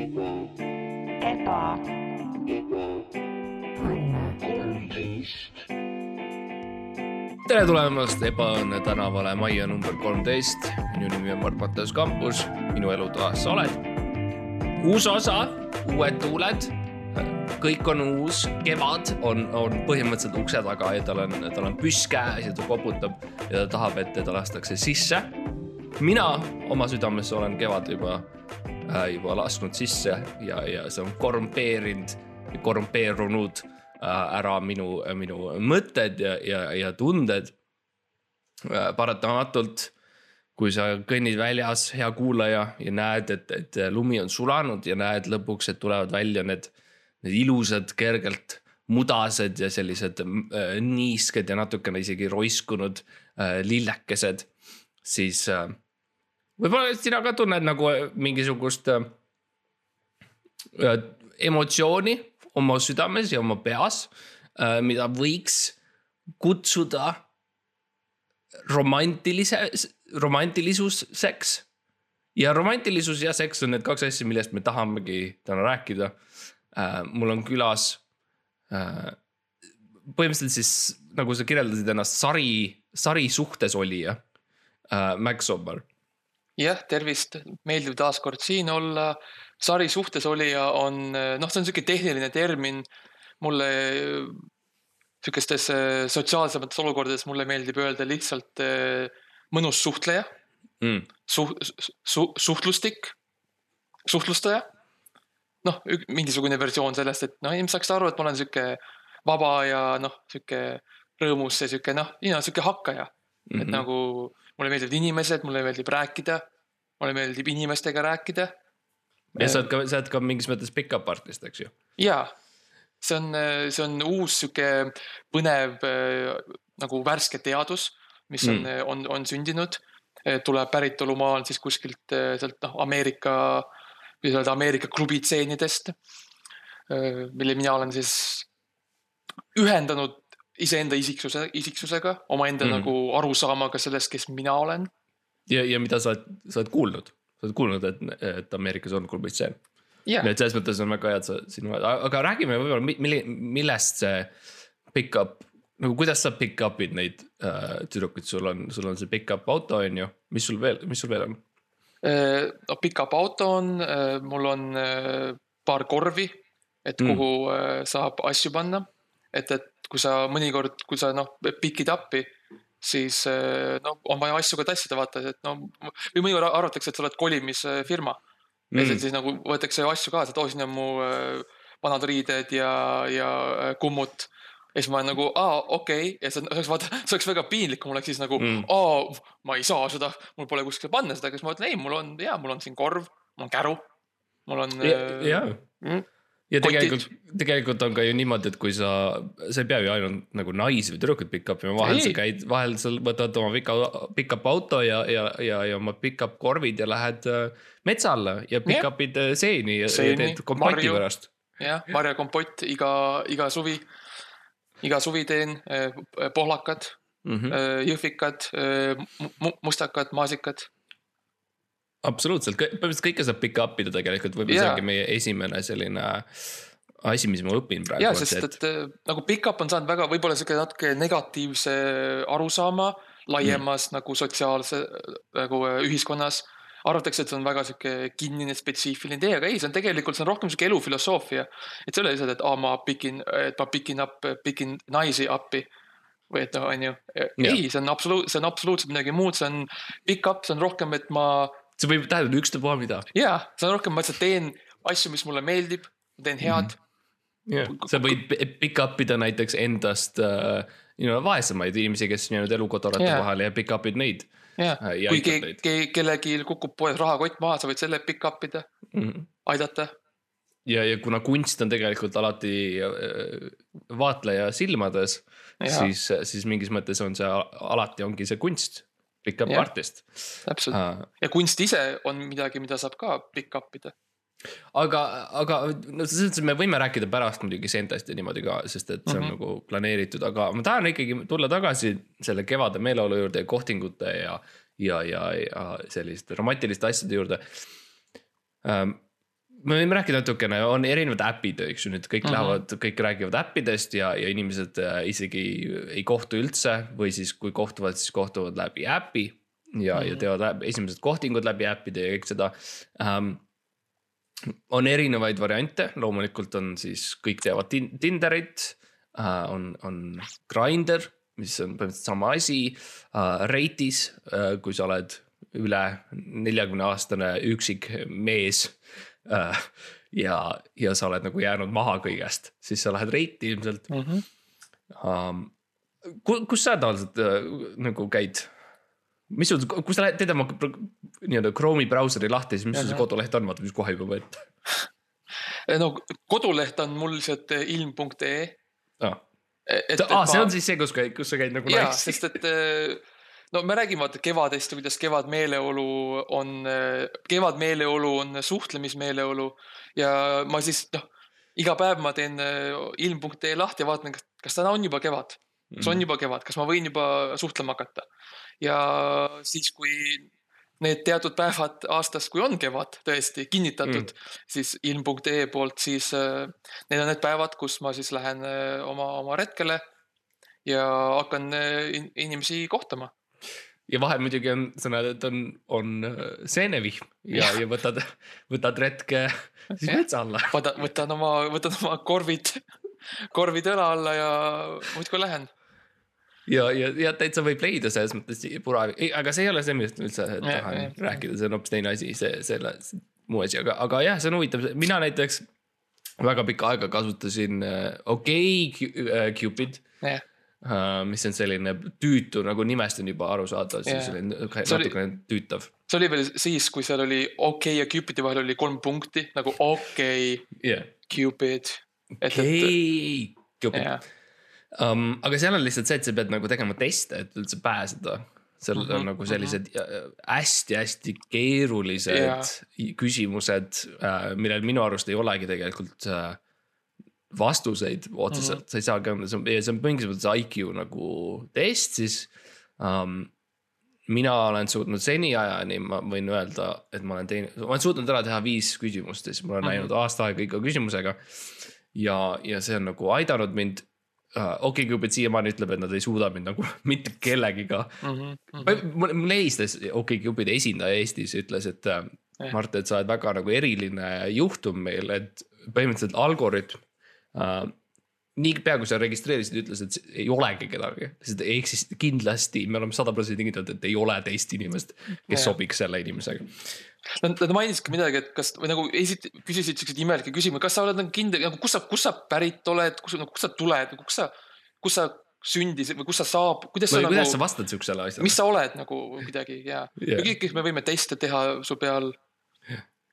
eba, tere tulemast Ebaõnne tänavale majja number kolmteist. minu nimi on Mart-Mattias Kampus, minu elutoas sa oled. uus osa, uued tuuled, kõik on uus, kevad on, on põhimõtteliselt ukse taga ja tal on, tal on püss käes ja ta koputab ja ta tahab, et teda lastakse sisse. mina oma südames olen kevad juba äh,, juba lasknud sisse ja, ja see on korrumpeerinud, korrumpeerunud äh, ära minu, minu mõtted ja, ja, ja tunded. paratamatult, kui sa kõnnid väljas, hea kuulaja ja näed, et, et lumi on sulanud ja näed lõpuks, et tulevad välja need, need ilusad, kergelt mudased ja sellised äh, niisked ja natukene isegi roiskunud äh, lillekesed, siis äh, võib-olla sina ka tunned nagu mingisugust äh, äh, emotsiooni oma südames ja oma peas, mida võiks kutsuda romantilise, romantilisuseks. ja romantilisus ja seks on need kaks asja, millest me tahamegi täna rääkida. mul on külas äh, põhimõtteliselt siis nagu sa kirjeldasid ennast sari, sari suhtes olija äh,, Max Sommer jah, tervist, meeldiv taas kord siin olla. sari suhtes olija on, noh, see on sihuke tehniline termin. mulle sihukestes eh, sotsiaalsemates olukordades mulle meeldib öelda lihtsalt eh, mõnus suhtleja, mm.. suh-, su-, suhtlustik, suhtlustaja. noh, mingisugune versioon sellest, et noh, inimesed saaks aru, et ma olen sihuke vaba ja noh, sihuke rõõmus ja sihuke noh, sihuke hakkaja mm. -hmm. et Mhm. nagu mulle meeldivad inimesed, mulle meeldib rääkida, mulle meeldib inimestega rääkida. ja sa oled ka, sa oled ka mingis mõttes pickup artist, eks ju. jaa, see on, see on uus sihuke põnev äh, nagu värske teadus, mis on mm., on, on sündinud. tuleb päritolumaa on siis kuskilt äh, sealt noh, Ameerika, kuidas öelda, Ameerika klubitseenidest. mille mina olen siis ühendanud iseenda isiksuse, isiksusega, omaenda mm. nagu arusaamaga sellest, kes mina olen. ja, ja mida sa oled, sa oled kuulnud, sa oled kuulnud, et, et Ameerikas on klubitseen. jah nii, et selles mõttes on väga hea, et sa sinu, aga räägime võib-olla, milli-, millest see pick-up, nagu kuidas sa pick-up'id neid äh, tüdrukuid, sul on, sul on see pick-up auto, on ju, mis sul veel, mis sul veel on? no pickup auto on, mul on äh, paar korvi, et Mm. kuhu äh, saab asju panna. et, et kui sa mõnikord, kui sa noh, pikid appi, siis äh, no on vaja asju ka tassida, vaata, et no või mõnikord arvatakse, et sa oled kolimisfirma mm.. ja siis nagu võetakse asju kaasa, too sinna mu äh, vanad riided ja, ja äh, kummut. ja siis ma olen nagu, aa, okei okay., ja see on, oleks vaata, see oleks väga piinlik, kui mul oleks siis nagu Mm. aa, ma ei saa seda, mul pole kuskile panna seda, siis ma ütlen ei, mul on, jaa, mul on siin korv, mul on käru, mul on. ja, mm, ja tegelikult, tegelikult on ka ju niimoodi, et kui sa, sa ei pea ju ainult nagu naisi või tüdrukuid pick-up ima, vahel Ei. sa käid, vahel sa võtad oma pika, pick-up auto ja, ja, ja, ja oma pick-up korvid ja lähed äh, metsa alla ja pick-up'id äh, seeni ja, ja Seeni, teed kompoti marju. pärast. jah, marjakompott iga, iga suvi, iga suvi teen eh, pohlakad Mm -hmm. jõhvikad, mustakad, maasikad. absoluutselt, põhimõtteliselt kõike saab pick up ida tegelikult, võib-olla see ongi meie esimene selline asi, mis ma õpin praegu. ja, sest et eh, nagu pickup on saanud väga võib-olla sihuke natuke negatiivse arusaama laiemas mm. nagu sotsiaalse nagu eh, ühiskonnas. arvatakse, et see on väga sihuke kinnine spetsiifiline idee, aga ei, see on tegelikult, see on rohkem sihuke elufilosoofia. et see ei ole lihtsalt, et aa, ma pikin, et ma pikin up, pikin naisi appi või et noh, on ju, ei, see on absoluut, see on absoluutselt midagi muud, see on pick-up, see on rohkem, et ma see võib tähendada ükstapuha mida jaa, see on rohkem, ma lihtsalt teen asju, mis mulle meeldib, teen head mm. yeah.. sa võid pi- pick up ida näiteks endast äh, you know, vaesemaid inimesi, kes on jäänud elukodarate yeah. vahele ja pick up'id neid -hmm. jah Äh, ja kui aitad ke, kellelgi kukub poes rahakott maha, sa võid selle pick-up ida, mm. -hmm. aidata. ja, ja kuna kunst on tegelikult alati äh, vaatleja silmades, siis, siis mingis mõttes on see alati ongi see kunst, pick up Jah. artist täpselt. uh,. ja kunst ise on midagi, mida saab ka pick-up ida. aga, aga no selles mõttes me võime rääkida pärast muidugi Sentast ja niimoodi ka, sest et see on mm. -hmm. nagu planeeritud, aga ma tahan ikkagi tulla tagasi selle kevade meeleolu juurde ja kohtingute ja, ja, ja, ja selliste romantiliste asjade juurde ähm,. Me võime rääkida natukene, on erinevad äpid, eks ju, nüüd kõik mm Mhm. -hmm. lähevad, kõik räägivad äppidest ja, ja inimesed äh, isegi ei kohtu üldse või siis kui kohtuvad, siis kohtuvad läbi äpi. ja mm, -hmm. ja teevad läbi, esimesed kohtingud läbi äppide ja kõik seda ähm, on erinevaid variante, loomulikult on siis kõik teavad tin Tinderit äh,, on, on Grindr, mis on põhimõtteliselt sama asi äh,. Reitis äh,, kui sa oled üle neljakümne aastane üksik mees ja, ja sa oled nagu jäänud maha kõigest, siis sa lähed reiti ilmselt mm. -hmm. um,. kus sa tavaliselt äh, nagu käid? mis sul, kui sa lähed, teed oma nii-öelda Chrome'i brauseri lahti, siis mis sul see koduleht on, vaata mis kohe juba võtta no koduleht on mul lihtsalt eh, ilm.ee. ah. et, ah, see on siis see, kus, kus sa käid nagu jaa, sest et eh, no me räägime vaata kevadest ja kuidas kevadmeeleolu on, kevadmeeleolu on suhtlemismeeleolu ja ma siis noh, iga päev ma teen eh, ilm.ee lahti ja vaatan, kas, kas täna on juba kevad, kas Mhm. on juba kevad, kas ma võin juba suhtlema hakata. ja siis, kui need teatud päevad aastas, kui on kevad tõesti kinnitatud mm., siis ilm.ee poolt, siis äh, need on need päevad, kus ma siis lähen äh, oma, oma retkele ja hakkan in- inimesi kohtama. Ja vahel muidugi on, sa näed, et on, on äh, seenevihm. Ja, ja võtad, võtad retke siis metsa alla. võtan, võtan oma, võtan oma korvid, korvid õla alla ja muudkui lähen. ja, ja, ja täitsa võib leida selles mõttes pura, aga see ei ole see, millest ma üldse tahan jah. rääkida, see on hoopis teine asi, see, selle, muu asi, aga, aga jah, see on huvitav, mina näiteks väga pikka aega kasutasin äh, okei okay, Cupid. Jah, Uh, mis on selline tüütu nagu nimest on juba aru saada, Jah. selline See oli- natukene tüütav. see oli veel siis, kui seal oli okei okay ja Cupidi vahel oli kolm punkti nagu okei okay,, jah, Cupid. okei, jah, um, aga seal on lihtsalt see, et sa pead nagu tegema teste, et üldse pääseda. seal Mhm, on nagu sellised hästi-hästi keerulised Jaa. küsimused, millel minu arust ei olegi tegelikult äh, vastuseid otseselt mm, -hmm. sa ei saa ka, see on, see on mingisugune IQ nagu test siis um, mina olen suutnud seniajani, ma võin öelda, et ma olen teinud, ma olen suutnud ära teha viis küsimust ja siis ma olen Mhm. näinud aasta aega iga küsimusega. ja, ja see on nagu aidanud mind uh,. OkCupid siiamaani ütleb, et nad ei suuda mind nagu mitte kellegiga. Mhm, mul mul helistas OkCupidi esindaja Eestis, ütles, et Jah. Mart, et sa oled väga nagu eriline juhtum meil, et põhimõtteliselt algoritm uh, niipea kui sa registreerisid, ütles, et ei olegi kedagi, sest ei eksist-, kindlasti me oleme sada protsenti kindlad, et ei ole teist inimest, kes Jah. sobiks selle inimesega. Nad, nad mainisid ka midagi, et kas või nagu esit-, küsisid siukseid imelikke küsimusi, kas sa oled nagu kindel, nagu kus sa, kus sa pärit oled, kus, kust sa tuled, kus sa, kus sa sündisid või kus sa saab, kuidas sa või kuidas sa nagu, vastad siuksele asjale? mis sa oled nagu kuidagi ja yeah. kõik, me võime teste teha su peal.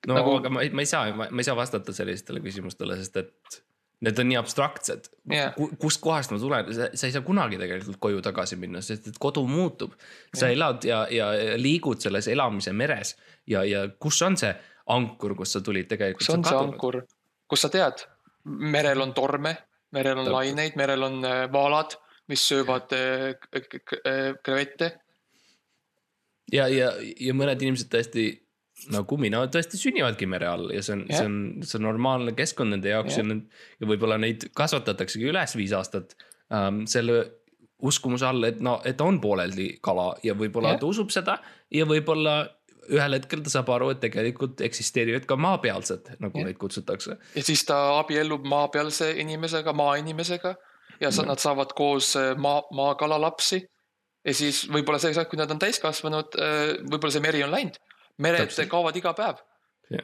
no nagu- aga ma ma ei saa, ma ei saa vastata sellistele küsimustele, sest et need on nii abstraktsed. Ku,. kustkohast ma tulen, sa ei saa kunagi tegelikult koju tagasi minna, sest et kodu muutub. sa Jah. elad ja, ja liigud selles elamise meres ja, ja kus on see ankur, kust sa tulid tegelikult. kus on see ankur, kus sa tead, merel on torme, merel on Täpselt. laineid, merel on äh, vaalad, mis söövad äh, äh, krevette. ja, ja, ja mõned inimesed tõesti nagu mina tõesti sünnivadki mere all ja see on, see Jah. on, see on normaalne keskkond nende jaoks ja Jah. need ja võib-olla neid kasvatataksegi üles viis aastat ähm, selle uskumuse all, et no, et on pooleldi kala ja võib-olla Jah. ta usub seda ja võib-olla ühel hetkel ta saab aru, et tegelikult eksisteerivad ka maapealsed, nagu Jah. neid kutsutakse. ja siis ta abiellub maapealse inimesega, maainimesega ja sa, Jah. nad saavad koos äh, maa, maakala lapsi. ja siis võib-olla see, kui nad on täiskasvanud, võib-olla see meri on läinud. Mered Täpselt. kaovad iga päev.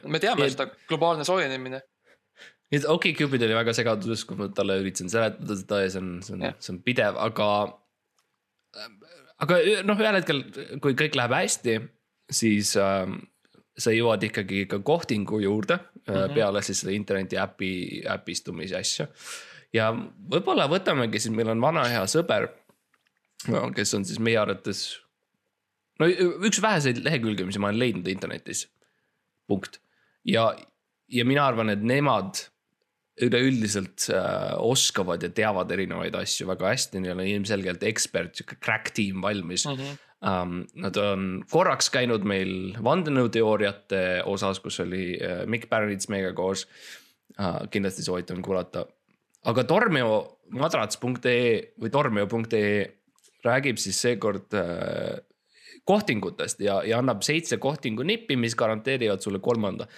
me teame Ja- seda, globaalne soojenemine. nii et okei okay,, oli väga segaduses, kui ma talle üritasin seletada seda ja see on, see on see on pidev, aga. aga noh, ühel hetkel, kui kõik läheb hästi, siis äh, sa jõuad ikkagi ka kohtingu juurde mm. -hmm. peale siis seda interneti äpi, äpistumise asja. ja võib-olla võtamegi siis, meil on vana hea sõber no,, kes on siis meie arvates. No üks väheseid lehekülgi, mis ma olen leidnud internetis, punkt. ja, ja mina arvan, et nemad üleüldiselt äh, oskavad ja teavad erinevaid asju väga hästi, neil on ilmselgelt ekspert, sihuke crack tiim valmis Mhm. um,. Nad on korraks käinud meil vandenõuteooriate osas, kus oli uh, Mikk Pärnits meiega koos uh,. kindlasti soovitan kuulata. aga tormiomadrats.ee või tormio.ee räägib siis seekord uh, kohtingutest ja, ja annab seitse kohtingu nippi, mis garanteerivad sulle kolmanda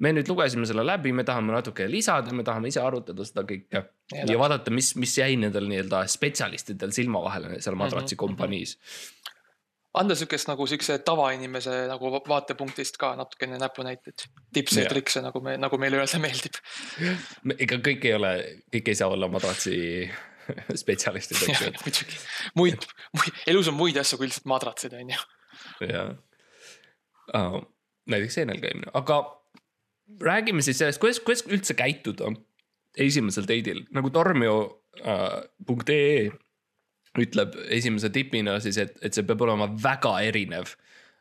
me nüüd lugesime selle läbi, me tahame natuke lisada, me tahame ise arutada seda kõike ja, ja vaadata, mis, mis jäi nendel nii-öelda spetsialistidel silma vahele seal madratsi mm -hmm. kompaniis. anda sihukest nagu sihukese tavainimese nagu vaatepunktist ka natukene näpunäiteid, tipse ja trikse, nagu me, nagu meile öelda meeldib. ega kõik ei ole, kõik ei saa olla madratsi spetsialistid, eks ju. muidugi, muid, muid, elus on muid asju kui lihtsalt madratsid, on ju. jah uh,, näiteks seenel käimine, aga räägime siis sellest, kuidas, kuidas üldse käituda esimesel date'il nagu tormio.ee äh, ütleb esimese tipina siis, et, et see peab olema väga erinev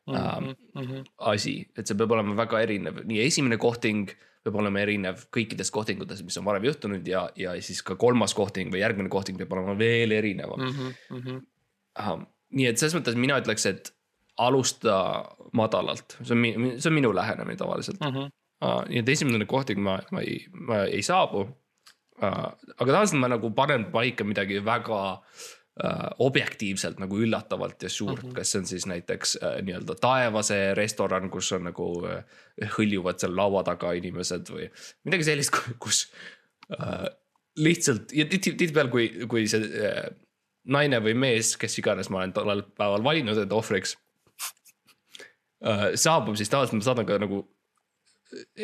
mm -hmm. äh, asi, et see peab olema väga erinev, nii esimene kohting peab olema erinev kõikidest kohtingutest, mis on varem juhtunud ja, ja siis ka kolmas kohting või järgmine kohting peab olema veel erinevam mm. -hmm. Nii et selles mõttes mina ütleks, et alusta madalalt, see on, see on minu lähenemine tavaliselt mm. -hmm nii et esimene kohting ma, ma ei, ma ei saabu uh,. aga tavaliselt ma nagu panen paika midagi väga uh, objektiivselt nagu üllatavalt ja suurt mm, -hmm. kas see on siis näiteks uh, nii-öelda taevase restoran, kus on nagu uh, hõljuvad seal laua taga inimesed või midagi sellist, kus uh, lihtsalt ja tihtipeale, kui, kui see uh, naine või mees, kes iganes ma olen tollel päeval valinud enda ohvriks uh,. saabub, siis tavaliselt ma saadan ka nagu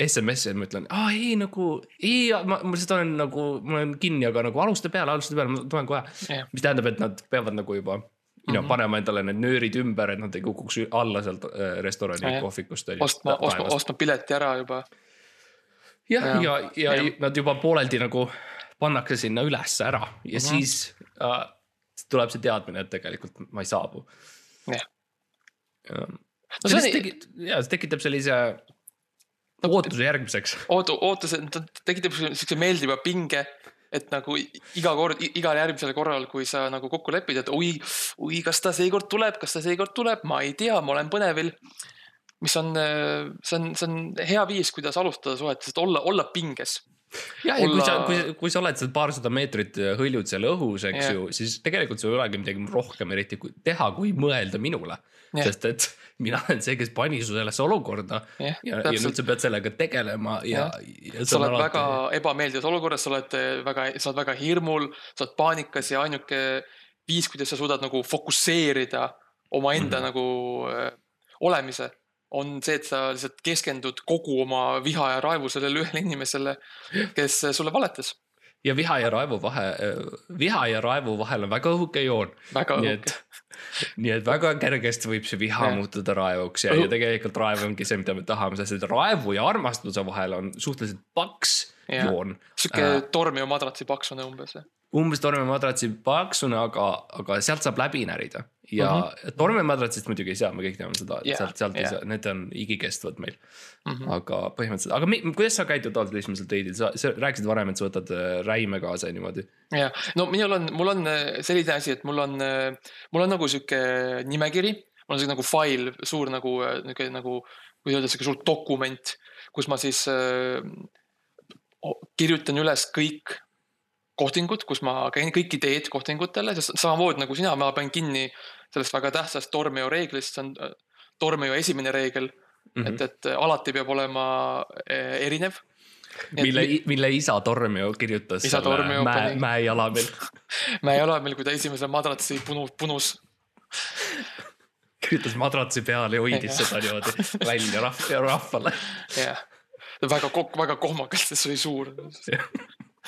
SMS-i, et ma ütlen, aa ei nagu, ei, ma, ma lihtsalt olen nagu, ma olen kinni, aga nagu alusta peale, alusta peale, ma tulen kohe yeah.. mis tähendab, et nad peavad nagu juba you know, -hmm. panema endale need nöörid ümber, et nad ei kukuks alla sealt äh, restorani ja, kohvikust. ostma, ostma, ostma pileti ära juba. jah, ja, ja, ja, ja, nad juba pooleldi nagu pannakse sinna ülesse ära ja mm -hmm. siis äh, tuleb see teadmine, et tegelikult ma ei saabu. jah. no see, see tekit-, ja see tekitab sellise ootuse järgmiseks. ootu, ootuse, ta tekitab siukse meeldiva pinge, et nagu iga kord, igal järgmisel korral, kui sa nagu kokku lepid, et oi, oi, kas ta seekord tuleb, kas ta seekord tuleb, ma ei tea, ma olen põnevil. mis on, see on, see on hea viis, kuidas alustada suhetes, et olla, olla pinges ja olla... kui sa, kui, kui sa oled seal paarsada meetrit hõljud seal õhus, eks yeah. ju, siis tegelikult sul ei olegi midagi rohkem eriti teha, kui mõelda minule sest et mina olen see, kes pani su sellesse olukorda yeah, ja, ja nüüd sa pead sellega tegelema ja, ja. sa oled alati... väga ebameeldivas olukorras, sa oled eh, väga, sa oled väga hirmul, sa oled paanikas ja ainuke viis, kuidas sa suudad nagu fokusseerida omaenda mm -hmm. nagu äh, olemise on see, et sa lihtsalt keskendud kogu oma viha ja raevu sellele ühele inimesele, kes sulle valetas ja viha ja raevu vahe, viha ja raevu vahel on väga õhuke joon. nii et, nii et väga kergesti võib see viha ja. muutuda raevuks ja, ja tegelikult raev ongi see, mida me tahame, sest et raevu ja armastuse vahel on suhteliselt paks ja. joon. sihuke äh, tormiv madratsi paksune umbes umbes tormimadratsi paksune, aga, aga sealt saab läbi närida. ja mm -hmm. tormimadratsist muidugi ei saa, me kõik teame seda yeah,, sealt, sealt yeah. ei saa, need on igikestvad meil mm. -hmm. aga põhimõtteliselt, aga mi, kuidas sa käitud olnud esimesel date'il, sa, sa rääkisid varem, et sa võtad äh, räime kaasa ja niimoodi. jah, no minul on, mul on äh, selline asi, et mul on, äh, mul on nagu sihuke nimekiri, mul on sihuke nagu fail, suur nagu, nihuke nagu, kuidas öelda, sihuke suur dokument, kus ma siis äh, kirjutan üles kõik kohtingud, kus ma käin kõik ideed kohtingutele, sest samamoodi nagu sina, ma panen kinni sellest väga tähtsast Tormeo reeglist, see on äh, Tormeo esimene reegel mm. -hmm. et, et äh, alati peab olema äh, erinev. mille, mille isa Tormeo kirjutas isa Tormeo mäe, mäejalamil mäejalamil, kui ta esimese madratsi punu, punus kirjutas madratsi peale ja hoidis seda niimoodi välja rahv, rahvale. jah, väga, väga kohmakalt, sest see oli suur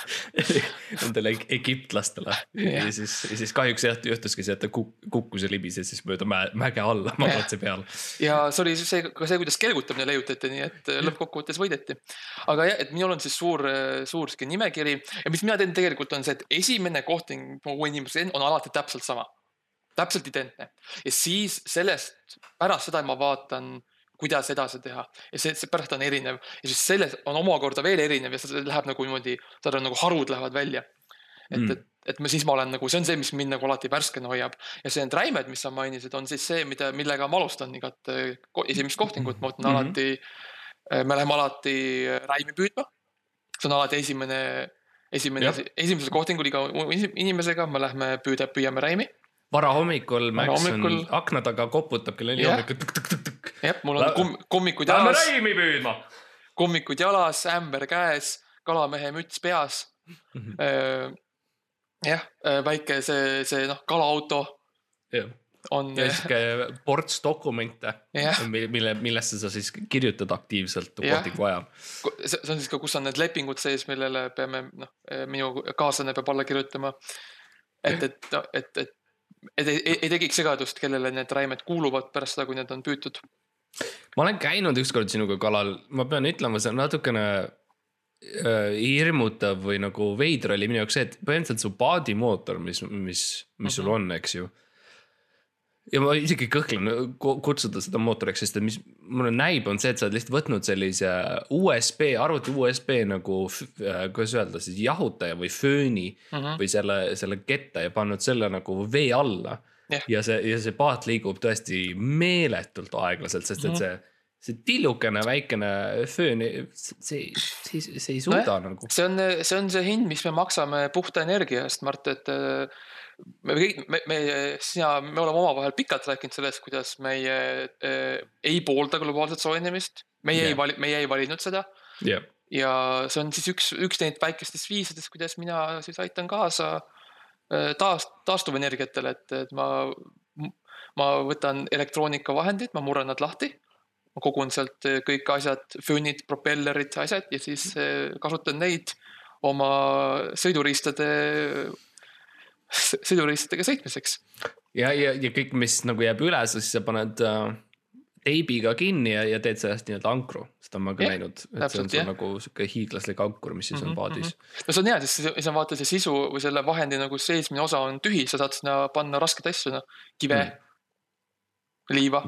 Nendele egiptlastele ja siis, ja siis kahjuks jah juhtuski see, et ta kukkus ja libises siis mööda mäe, mäge alla madratsi peal. ja see oli see, ka see, kuidas kelgutamine leiutati, nii et lõppkokkuvõttes võideti. aga jah, et minul on siis suur, suur sihuke nimekiri ja mis mina teen tegelikult on see, et esimene kohting uue inimesega on alati täpselt sama. täpselt identne ja siis sellest, pärast seda ma vaatan kuidas edasi teha ja see, see pärast on erinev ja siis selles on omakorda veel erinev ja see läheb nagu niimoodi, saad aru, nagu harud lähevad välja. et mm., et, et ma siis ma olen nagu, see on see, mis mind nagu alati värskena hoiab. ja see need räimed, mis sa mainisid, on siis see, mida, millega ma alustan igat esimest kohtingut, ma võtan mm -hmm. alati, me läheme alati räimi püüdma. see on alati esimene esimene, esimesel kohtingul iga inimesega me lähme püüda, püüame räimi. varahommikul Max on akna taga, koputab kell neli hommikul. Jah, mul on kum, kummikud jalas. Lähme räimi püüdma. kummikud jalas, ämber käes, kalamehe müts peas. -hmm. jah, väike see, see noh, kalaauto. jah on. ja sihuke ports dokumente yeah., mille, millesse sa siis kirjutad aktiivselt yeah. ajal. see on siis ka, kus on need lepingud sees, millele peame, noh, minu kaaslane peab alla kirjutama. et, et, et, et, et ei, ei, tekiks segadust, kellele need räimed kuuluvad pärast seda, kui need on püütud. Ma olen käinud ükskord sinuga kalal, ma pean ütlema, see on natukene äh, hirmutav või nagu veider oli minu jaoks see, et põhimõtteliselt su paadimootor, mis, mis, mis sul on, eks ju. Ja ma isegi kõhklen kutsuda seda mootoriks, sest mis mulle näib, on see, et sa oled lihtsalt võtnud sellise USB, arvuti USB nagu, äh, kuidas öelda siis jahutaja või fööni mm -hmm. või selle, selle ketta ja pannud selle nagu vee alla yeah.. ja see, ja see paat liigub tõesti meeletult aeglaselt, sest et mm -hmm. see see tillukene väikene föön, see, see, see ei suuda no, nagu. see on, see on see hind, mis me maksame puhta energia eest, Mart, et me kõik, me, me, sina, me oleme omavahel pikalt rääkinud sellest, kuidas meie äh, ei poolda globaalset soojenemist. meie yeah. ei vali-, meie ei valinud seda yeah.. ja see on siis üks, üks neid väikestest viisidest, kuidas mina siis aitan kaasa äh, taas, taastuvenergiatele, et, et ma, ma võtan elektroonikavahendid, ma murran nad lahti. ma kogun sealt kõik asjad, föönid, propellerid, asjad ja siis äh, kasutan neid oma sõiduriistade sõidureissidega sõitmiseks. ja, ja, ja kõik, mis nagu jääb üle, siis sa paned äh, teibiga kinni ja, ja teed sellest nii-öelda ankru. seda ma ka yeah, näinud, et täpselt, see on sul yeah. nagu sihuke hiiglaslik ankur, mis siis mm -hmm, on paadis mm. -hmm. no see on hea, sest siis on vaata see sisu või selle vahendi nagu seesmine osa on tühi, sa saad sinna panna raskeid asju, noh kive mm., liiva.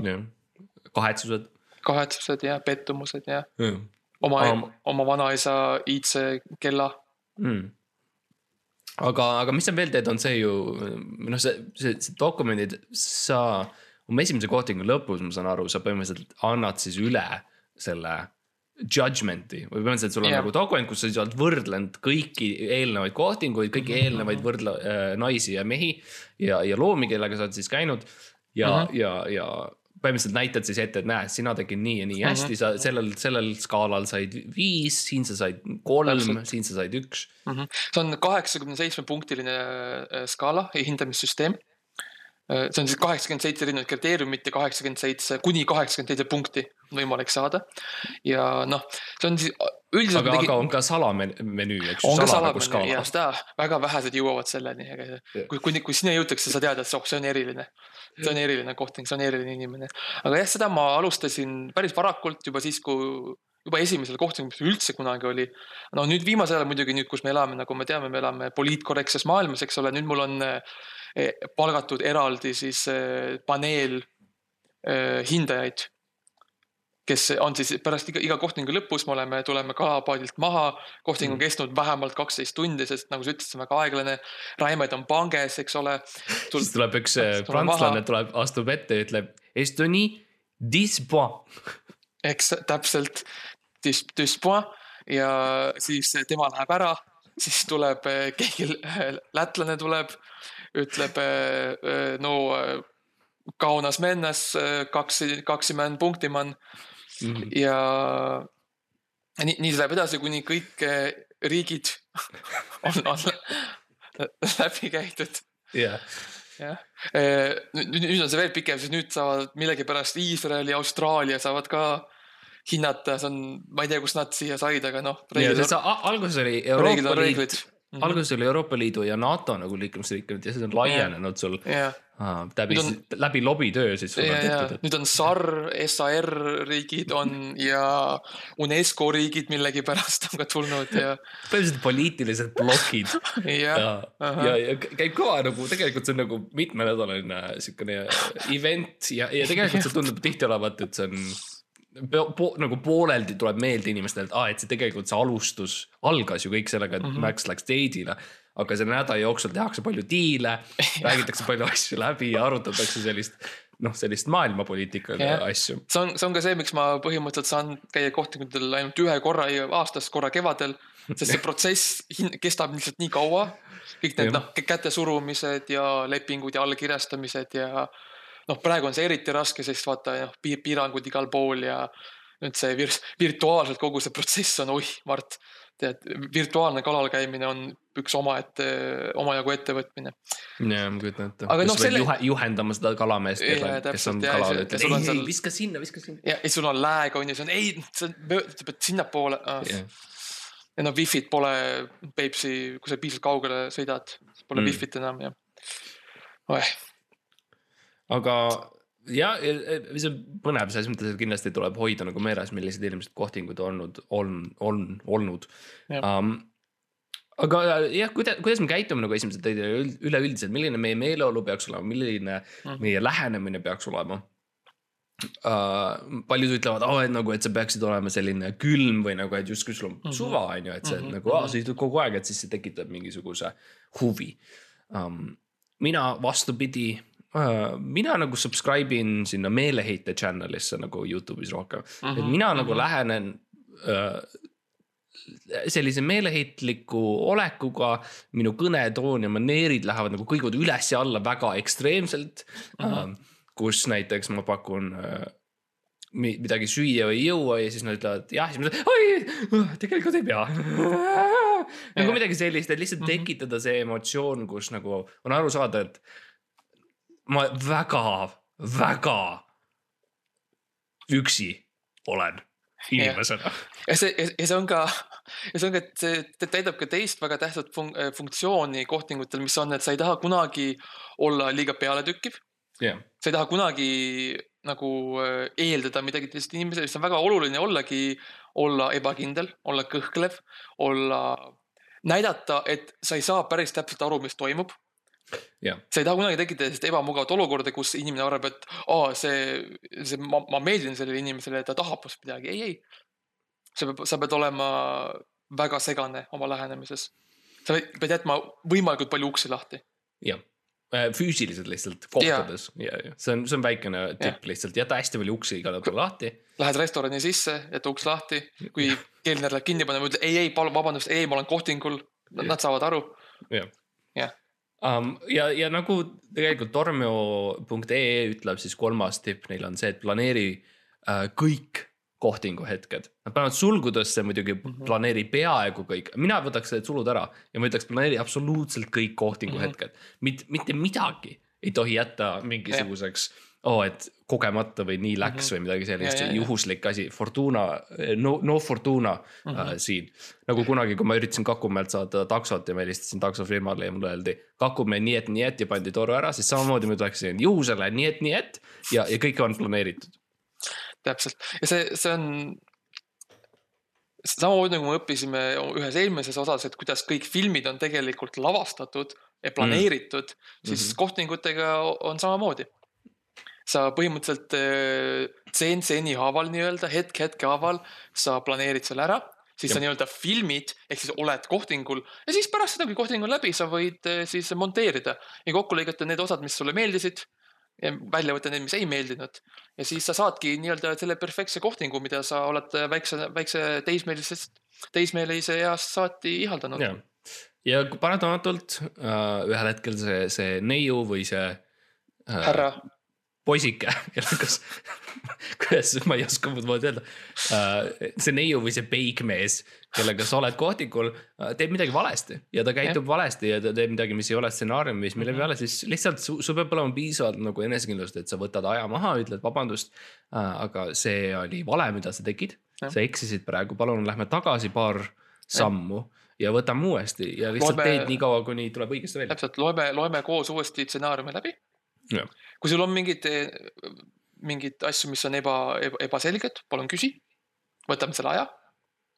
kahetsused. kahetsused ja pettumused ja mm. oma um,, oma vanaisa iidse kella mm aga, aga mis sa veel teed, on see ju, noh, see, see, see dokumendid, sa oma esimese kohtingu lõpus, ma saan aru, sa põhimõtteliselt annad siis üle selle judgment'i või põhimõtteliselt sul on yeah. nagu dokument, kus sa oled võrdlenud kõiki eelnevaid kohtinguid, kõiki mhm. eelnevaid võrdle äh, naisi ja mehi ja, ja loomi, kellega sa oled siis käinud. ja mm, -hmm. ja, ja põhimõtteliselt näitad siis ette, et näe, sina tegid nii ja nii hästi mm, -hmm. sa sellel, sellel skaalal said viis, siin sa said kolm, siin sa said üks mm. -hmm. see on kaheksakümne seitsme punktiline äh, skaala, hindamissüsteem. Äh, see on siis kaheksakümmend seitse erinevat kriteeriumit ja kaheksakümmend seitse, kuni kaheksakümmend seitse punkti võimalik saada. ja noh, see on siis üldiselt. aga, aga on ka salamenüü, eks ju. on ka salamenüü ja seda väga vähesed jõuavad selleni, aga kui, kui, kui sinna jõutakse, sa tead, et oh, see on eriline see on eriline kohting, see on eriline inimene. aga jah, seda ma alustasin päris varakult juba siis, kui juba esimesel kohtingul, mis üldse kunagi oli. no nüüd viimasel ajal muidugi nüüd, kus me elame, nagu me teame, me elame poliitkorrektses maailmas, eks ole, nüüd mul on palgatud eraldi siis eh, paneel eh, hindajaid kes on siis pärast iga, iga kohtingu lõpus me oleme, tuleme kalapaadilt maha. kohting on mm. kestnud vähemalt kaksteist tundi, sest nagu sa ütlesid, see on väga aeglane. Raimed on panges, eks ole Tul.... siis tuleb üks prantslane tuleb, astub ette ja ütleb Estonie, dix points. eks täpselt, dix, dix points ja siis tema läheb ära, siis tuleb keegi lätlane tuleb, ütleb no kaunas mennas, kaks, kakskümmend punkti man mm. -hmm. ja nii, nii see läheb edasi, kuni kõik riigid on, on läbi käidud yeah.. jah, eh, nüüd, nüüd on see veel pikem, sest nüüd saavad millegipärast Iisrael ja Austraalia saavad ka hinnata, see on, ma ei tea, kust nad siia said, aga noh. alguses oli Euroopa Liit Mm -hmm. alguses oli Euroopa Liidu ja NATO nagu liikmesriikid ja see on laienenud sul yeah. ah, läbi on..., läbi lobitöö siis. nüüd on SAR, SAR riigid on ja UNESCO riigid millegipärast on ka tulnud ja. põhimõtteliselt poliitilised plokid ja, ja, ja, ja käib kõva nagu tegelikult see on nagu mitmenädalaline siukene event ja, ja tegelikult see tundub tihti olevat, et see on po, nagu pooleldi tuleb meelde inimestele, et aa, et see tegelikult see alustus algas ju kõik sellega, et mm -hmm. Max läks date'ile. aga selle nädala jooksul tehakse palju diile, räägitakse palju asju läbi ja arutatakse sellist noh, sellist maailmapoliitika Jah. asju. see on, see on ka see, miks ma põhimõtteliselt saan käia kohtingutel ainult ühe korra aastas, korra kevadel, sest see protsess kestab lihtsalt nii kaua. kõik need noh, käte surumised ja lepingud ja allkirjastamised ja noh, praegu on see eriti raske, sest vaata noh, piirangud igal pool ja nüüd see vir virtuaalselt kogu see protsess on, oih, Mart, tead, virtuaalne kalal käimine on üks omaette, omajagu ettevõtmine. jah, ma kujutan ette. Aga noh, selle- juhe, juhendama seda kalameest, kes on kalal, see- ütleb sul on ei, ei viska sinna, viska sinna. ja, ja sul on lääg on ju, see on ei, sa pead sinnapoole ah.. ja noh, wifi't pole Peipsi, kui sa piisavalt kaugele sõidad, pole Mm. wifi't enam ja. oeh, aga ja, mis on põnev selles mõttes, et kindlasti tuleb hoida nagu meeles, millised inimesed kohtingud olnud, on, on olnud um,. aga jah, kuidas, kuidas me käitume nagu esimesed teid üleüldiselt, milline meie meeleolu peaks olema, milline Mhm. meie lähenemine peaks olema uh,. paljud ütlevad oh,, et nagu, et sa peaksid olema selline külm või nagu, et justkui sul on Mhm. suva, on ju, et see mm -hmm. nagu, mhm. sa istud kogu aeg, et siis see tekitab mingisuguse huvi um,. mina vastupidi mina nagu subscribe in sinna meeleheite channel'isse nagu Youtube'is rohkem mm, -hmm. et Mhm, mina nagu mhm. lähenen uh, sellise meeleheitliku olekuga, minu kõnetoon ja maneerid lähevad nagu kõiguvad üles ja alla väga ekstreemselt mm. -hmm. kus näiteks ma pakun äh, mi- midagi süüa või ei jõua ja siis nad ütlevad jah, siis ma ütlen oi, tegelikult ei pea. nagu midagi sellist, et lihtsalt Mhm. tekitada see emotsioon, kus nagu on aru saada, et ma väga, väga üksi olen inimesena. ja see, ja see on ka, ja see on ka, et see täidab ka teist väga tähtsat fun- funktsiooni kohtingutel, mis on, et sa ei taha kunagi olla liiga pealetükkiv. jah, sa ei taha kunagi nagu äh, eeldada midagi teisest inimesest, sest on väga oluline ollagi, olla ebakindel, olla kõhklev, olla, näidata, et sa ei saa päris täpselt aru, mis toimub. jah, sa ei taha kunagi tekitada sellist ebamugavat olukorda, kus inimene arvab, et aa, see, see, ma, ma meeldin sellele inimesele, ta tahab minust midagi, ei, ei. sa pead, sa pead olema väga segane oma lähenemises. sa pead, jätma võimalikult palju uksi lahti. jah, füüsiliselt lihtsalt kohtades ja, ja see on, see on väikene tipp lihtsalt, jäta hästi palju uksi igal juhul lahti. Lähed restorani sisse, jäta uks lahti, kui kelner läheb kinni panema, ütled ei, ei, palun vabandust, ei, ma olen kohtingul. Nad saavad aru. Jah. um,. ja, ja nagu tegelikult tormio.ee ütleb siis kolmas tipp neil on see, et planeeri uh, kõik kohtingu hetked. Nad panevad sulgudesse muidugi mm Mhm. -hmm. planeeri peaaegu kõik, mina võtaks need sulud ära ja ma ütleks planeeri absoluutselt kõik kohtingu mm Mhm. -hmm. hetked. mitte, mitte midagi ei tohi jätta mingisuguseks oo, et kogemata või nii läks mm -hmm. või midagi sellist juhuslik asi, Fortuna, no, no Fortuna mm -hmm. Mhm. uh, siin. nagu kunagi, kui ma üritasin Kakumäelt saada taksot ja ma helistasin taksofirmale ja mulle öeldi Kakumäe nii et, nii et ja pandi toru ära, siis samamoodi ma ütleksin juhusele nii et, nii et ja, ja kõik on planeeritud. täpselt ja see, see on. samamoodi nagu me õppisime ühes eelmises osas, et kuidas kõik filmid on tegelikult lavastatud ja planeeritud mm, -hmm. siis Mhm. mm -hmm. kohtingutega on samamoodi. Sa põhimõtteliselt äh, tseen tseeni haaval nii-öelda, hetk hetke haaval, sa planeerid selle ära, siis sa Jah. nii-öelda filmid ehk siis oled kohtingul ja siis pärast seda, kui kohting on läbi, sa võid äh, siis monteerida ja kokku lõigata need osad, mis sulle meeldisid ja välja võtta need, mis ei meeldinud ja siis sa saadki nii-öelda selle perfektse kohtingu, mida sa oled väikse, väikse teismeelisest, teismeelise east saati ihaldanud. ja, ja paratamatult uh, ühel hetkel see, see neiu või see uh, härra, poisike, kas, kuidas, ma ei oska muud moodi öelda uh,. see neiu või see peigmees, kellega sa oled kohtikul uh,, teeb midagi valesti ja ta käitub ja. valesti ja ta teeb midagi, mis ei ole stsenaariumis, mille Mhm. peale siis lihtsalt sul su peab olema piisavalt nagu enesekindlust, et sa võtad aja maha, ütled vabandust uh,. aga see oli vale, mida sa tegid, sa eksisid praegu, palun lähme tagasi paar sammu ja võtame uuesti ja lihtsalt Loeme- teed nii kaua, kuni tuleb õigesti välja. täpselt, loeme, loeme koos uuesti stsenaariumi läbi Jah.. Kui sul on mingid, mingeid asju, mis on eba, eba, ebaselged, palun küsi. võtame selle aja,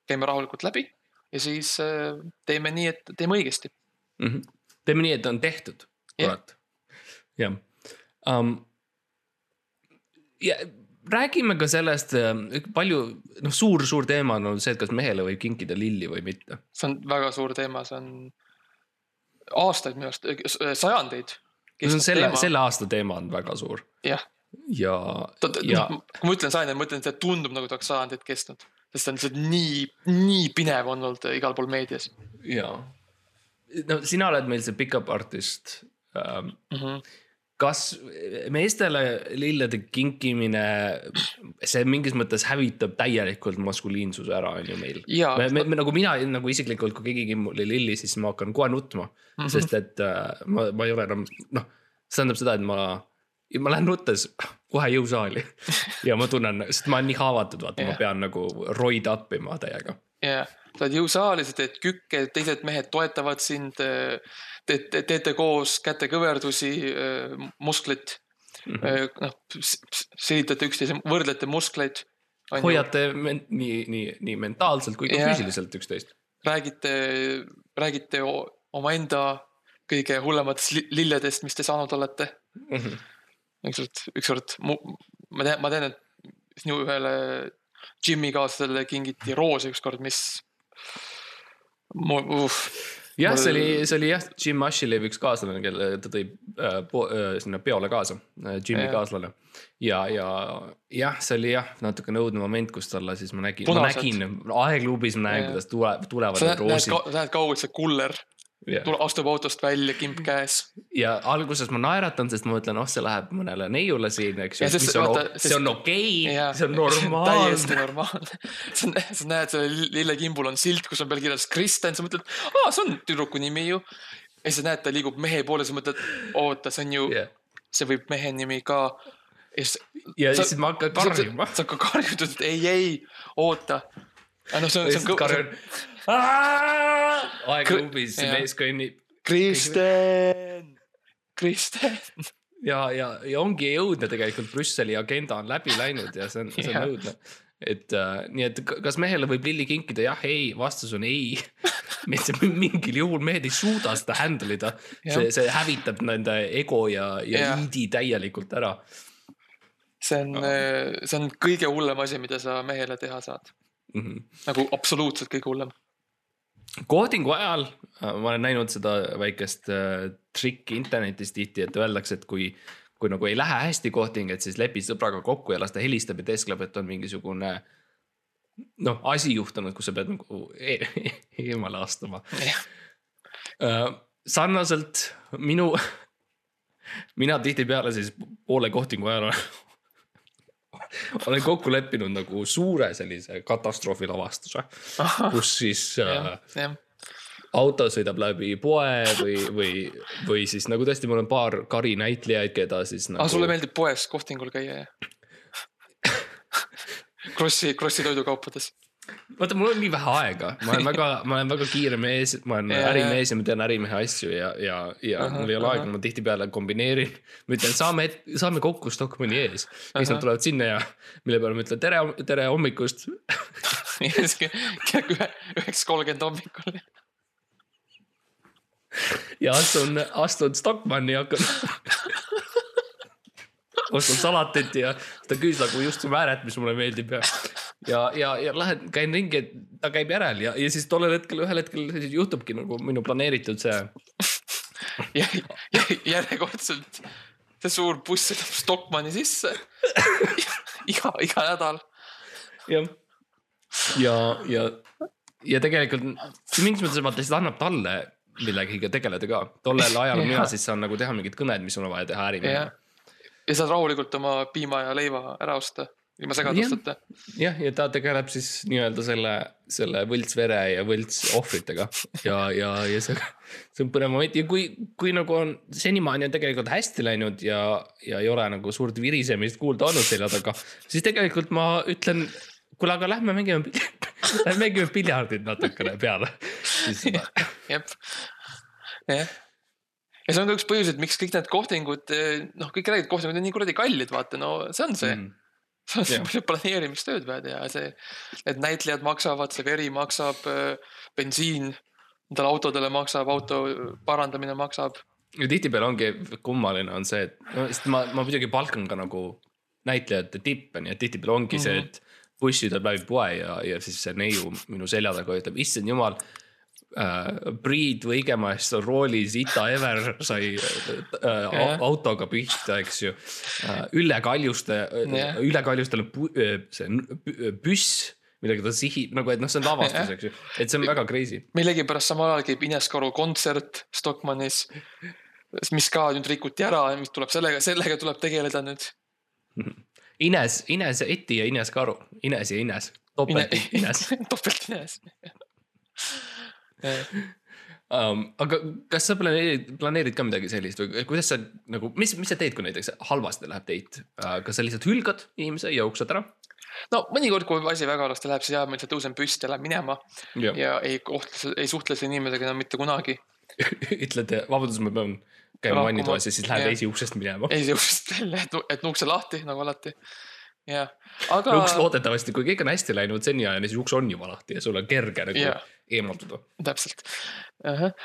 käime rahulikult läbi ja siis äh, teeme nii, et teeme õigesti. mm. -hmm. teeme nii, et on tehtud, kurat. jah um,. ja räägime ka sellest, palju, noh, suur-suur teema on olnud see, et kas mehele võib kinkida lilli või mitte. see on väga suur teema, see on aastaid minu arust, sajandeid. See on selle, selle aasta teema on väga suur jah, ja, ja noh, kui ma ütlen sajandeid, ma ütlen, et see tundub nagu ta oleks sajandeid kestnud. sest see on lihtsalt nii, nii pinev olnud igal pool meedias ja no sina oled meil see pickup artist ähm,. mm. -hmm. Kas meestele lillede kinkimine, see mingis mõttes hävitab täielikult maskuliinsuse ära, on ju meil. Me, me, me nagu mina nagu isiklikult, kui keegi kimb mulle lilli, siis ma hakkan kohe nutma mm. -hmm. sest et äh, ma, ma ei ole enam, noh, see tähendab seda, et ma, ma lähen nuttes kohe jõusaali ja ma tunnen, sest ma olen nii haavatud, vaata yeah., ma pean nagu roid up ima täiega. jah, sa oled jõusaalis, sa teed kükke, teised mehed toetavad sind. teete, teete koos kätekõverdusi, musklit mm. -hmm.. noh, silitate üksteise, võrdlete muskleid. hoiate men- nii, nii, nii mentaalselt kui ka yeah. füüsiliselt üksteist räägite, räägite omaenda kõige hullematest li- lilledest, mis te saanud olete. mm. -hmm. ükskord, ükskord mu- ma tean, ma tean, et sinu ühele Jimmy kaaslasele kingiti roose ükskord, mis. Uh, jah, Mul- see oli, see oli jah, Jim Ashlevi üks kaaslane, kelle ta tõi äh, po, äh, sinna peole kaasa äh,, Jimmy yeah. kaaslane. ja, ja jah, see oli jah, natukene õudne moment, kus talle siis ma nägin, ma nägin aegluubis ma näen, kuidas tule, tulevad need roosid. näed kaugelt see kuller ja, tule, astub autost välja, kimp käes. ja alguses ma naeratan, sest ma mõtlen, oh, see läheb mõnele neiule siin, eks ju sest- mis on see on okei okay,, see on normaalne täiesti. normaalne. sa näed, sa näed, sellel lillekimbul on silt, kus on peal kirjas Kristen, sa mõtled, aa, see on tüdruku nimi ju. ja siis sa näed, ta liigub mehe poole, sa mõtled, oota, see on ju, ja see võib mehe nimi ka. ja siis ja Sa- siis ma hakkan karjuma. sa ka karjud, et ei, ei, oota. noh, see on, see on kõva.. aegluubis Jah. mees kõnnib Kristen, Kristen. ja, ja, ja ongi õudne tegelikult, Brüsseli agenda on läbi läinud ja see on, see on õudne. et äh, nii, et kas mehele võib lilli kinkida, jah, ei, vastus on ei. mitte mingil juhul mehed ei suuda seda handle ida, see, see hävitab nende ego ja, ja Jah. iidi täielikult ära see on, see on kõige hullem asi, mida sa mehele teha saad. mm. -hmm. nagu absoluutselt kõige hullem. koodingu ajal äh, ma olen näinud seda väikest äh, trikki internetis tihti, et öeldakse, et kui, kui nagu ei lähe hästi kooding, et siis lepi sõbraga kokku ja las ta helistab ja teeskleb, et on mingisugune noh, asi juhtunud, kus sa pead nagu e eemale astuma äh,. sarnaselt minu, mina tihtipeale siis poole kohtingu ajal olen, kokku leppinud nagu suure sellise katastroofi lavastuse, kus siis äh, jah, auto sõidab läbi poe või, või, või siis nagu tõesti, mul on paar karinäitlejaid, keda siis nagu. aga sulle meeldib poes kohtingul käia, jah? Krossi, Krossi toidukaupades. vaata, mul on nii vähe aega, ma olen väga, ma olen väga kiire mees, ma olen Jaa, ärimees ja ma tean ärimehe asju ja, ja, ja Ahah, mul ei ole ahah. aega, ma tihtipeale kombineerin. ma ütlen, saame, saame kokku Stockmanni ees. siis nad tulevad sinna ja mille peale ma ütlen tere, tere hommikust. kell ühe, üheksa kolmkümmend hommikul. ja astun, astun Stockmanni ja hakkan. ostan salatit ja seda küüslagu just määret, mis mulle meeldib ja, ja, ja, ja lähen, käin ringi, et ta käib järel ja, ja siis tollel hetkel, ühel hetkel siis juhtubki nagu minu planeeritud see järjekordselt see suur buss sõidab Stockmanni sisse. iga, iga nädal. jah. ja, ja, ja tegelikult see mingis mõttes vaata, siis annab talle millegagi tegeleda ka. tollel ajal mina siis saan nagu teha mingid kõned, mis on vaja teha ärimehena jah. ja saad rahulikult oma piima ja leiva ära osta ilma segadusteta. jah, ja ta tegeleb siis nii-öelda selle, selle võltsvere ja võltsohvritega ja, ja, ja see, see on põnev moment ja kui, kui nagu on senimaani on tegelikult hästi läinud ja, ja ei ole nagu suurt virisemist kuulda olnud selja taga, siis tegelikult ma ütlen, kuule, aga lähme mängime, lähme mängime piljardit natukene peale. jep, jah. ja see on ka üks põhjus, et miks kõik need kohtingud, noh, kõik räägivad, kohtingud on nii kuradi kallid, vaata, no see on see mm.. See on Jah. palju planeerimistööd vaja teha, see, need näitlejad maksavad, see veri maksab, bensiin nendele autodele maksab, auto parandamine maksab. ja tihtipeale ongi kummaline on see, et no sest ma, ma muidugi palkan ka nagu näitlejate tippe, nii et tihtipeale ongi mm -hmm. see, et bussi tuleb läbi poe ja, ja siis see neiu minu selja taga ütleb, issand jumal. Äh, Priit Võigemast on roolis, Ita Ever sai äh, Jah. autoga pihta, eks ju äh,. Ülle Kaljuste Jah. äh,, Ülle Kaljustel on pu- äh, see püss, millega ta sihib nagu, et noh, see on lavastus, eks ju, et see on väga crazy. millegipärast samal ajal käib Ines Karu kontsert Stockmannis, mis ka nüüd rikuti ära ja mis tuleb sellega, sellega tuleb tegeleda nüüd. Ines, Ines Eti ja Ines Karu, Ines ja Ines, topelt Ines. topelt Ines. Um. aga kas sa planeerid, planeerid ka midagi sellist või kuidas sa nagu, mis, mis sa teed, kui näiteks halvasti läheb date uh,, kas sa lihtsalt hülgad inimese ja jooksed ära? no mõnikord, kui asi väga halvasti läheb, siis jah, ma lihtsalt tõusen püsti ja lähen minema ja ei kohtle, ei suhtle selle inimesega enam mitte kunagi. ütled, vabandust, ma pean käima Lahkuma. vannitoas ja siis lähed esiuksest minema. ei jõudnud välja, et, et ukse lahti nagu alati. jah, aga uks loodetavasti, kui kõik on hästi läinud seniajani, siis uks on juba lahti ja sul on kerge nagu Jah. eemalduda. täpselt.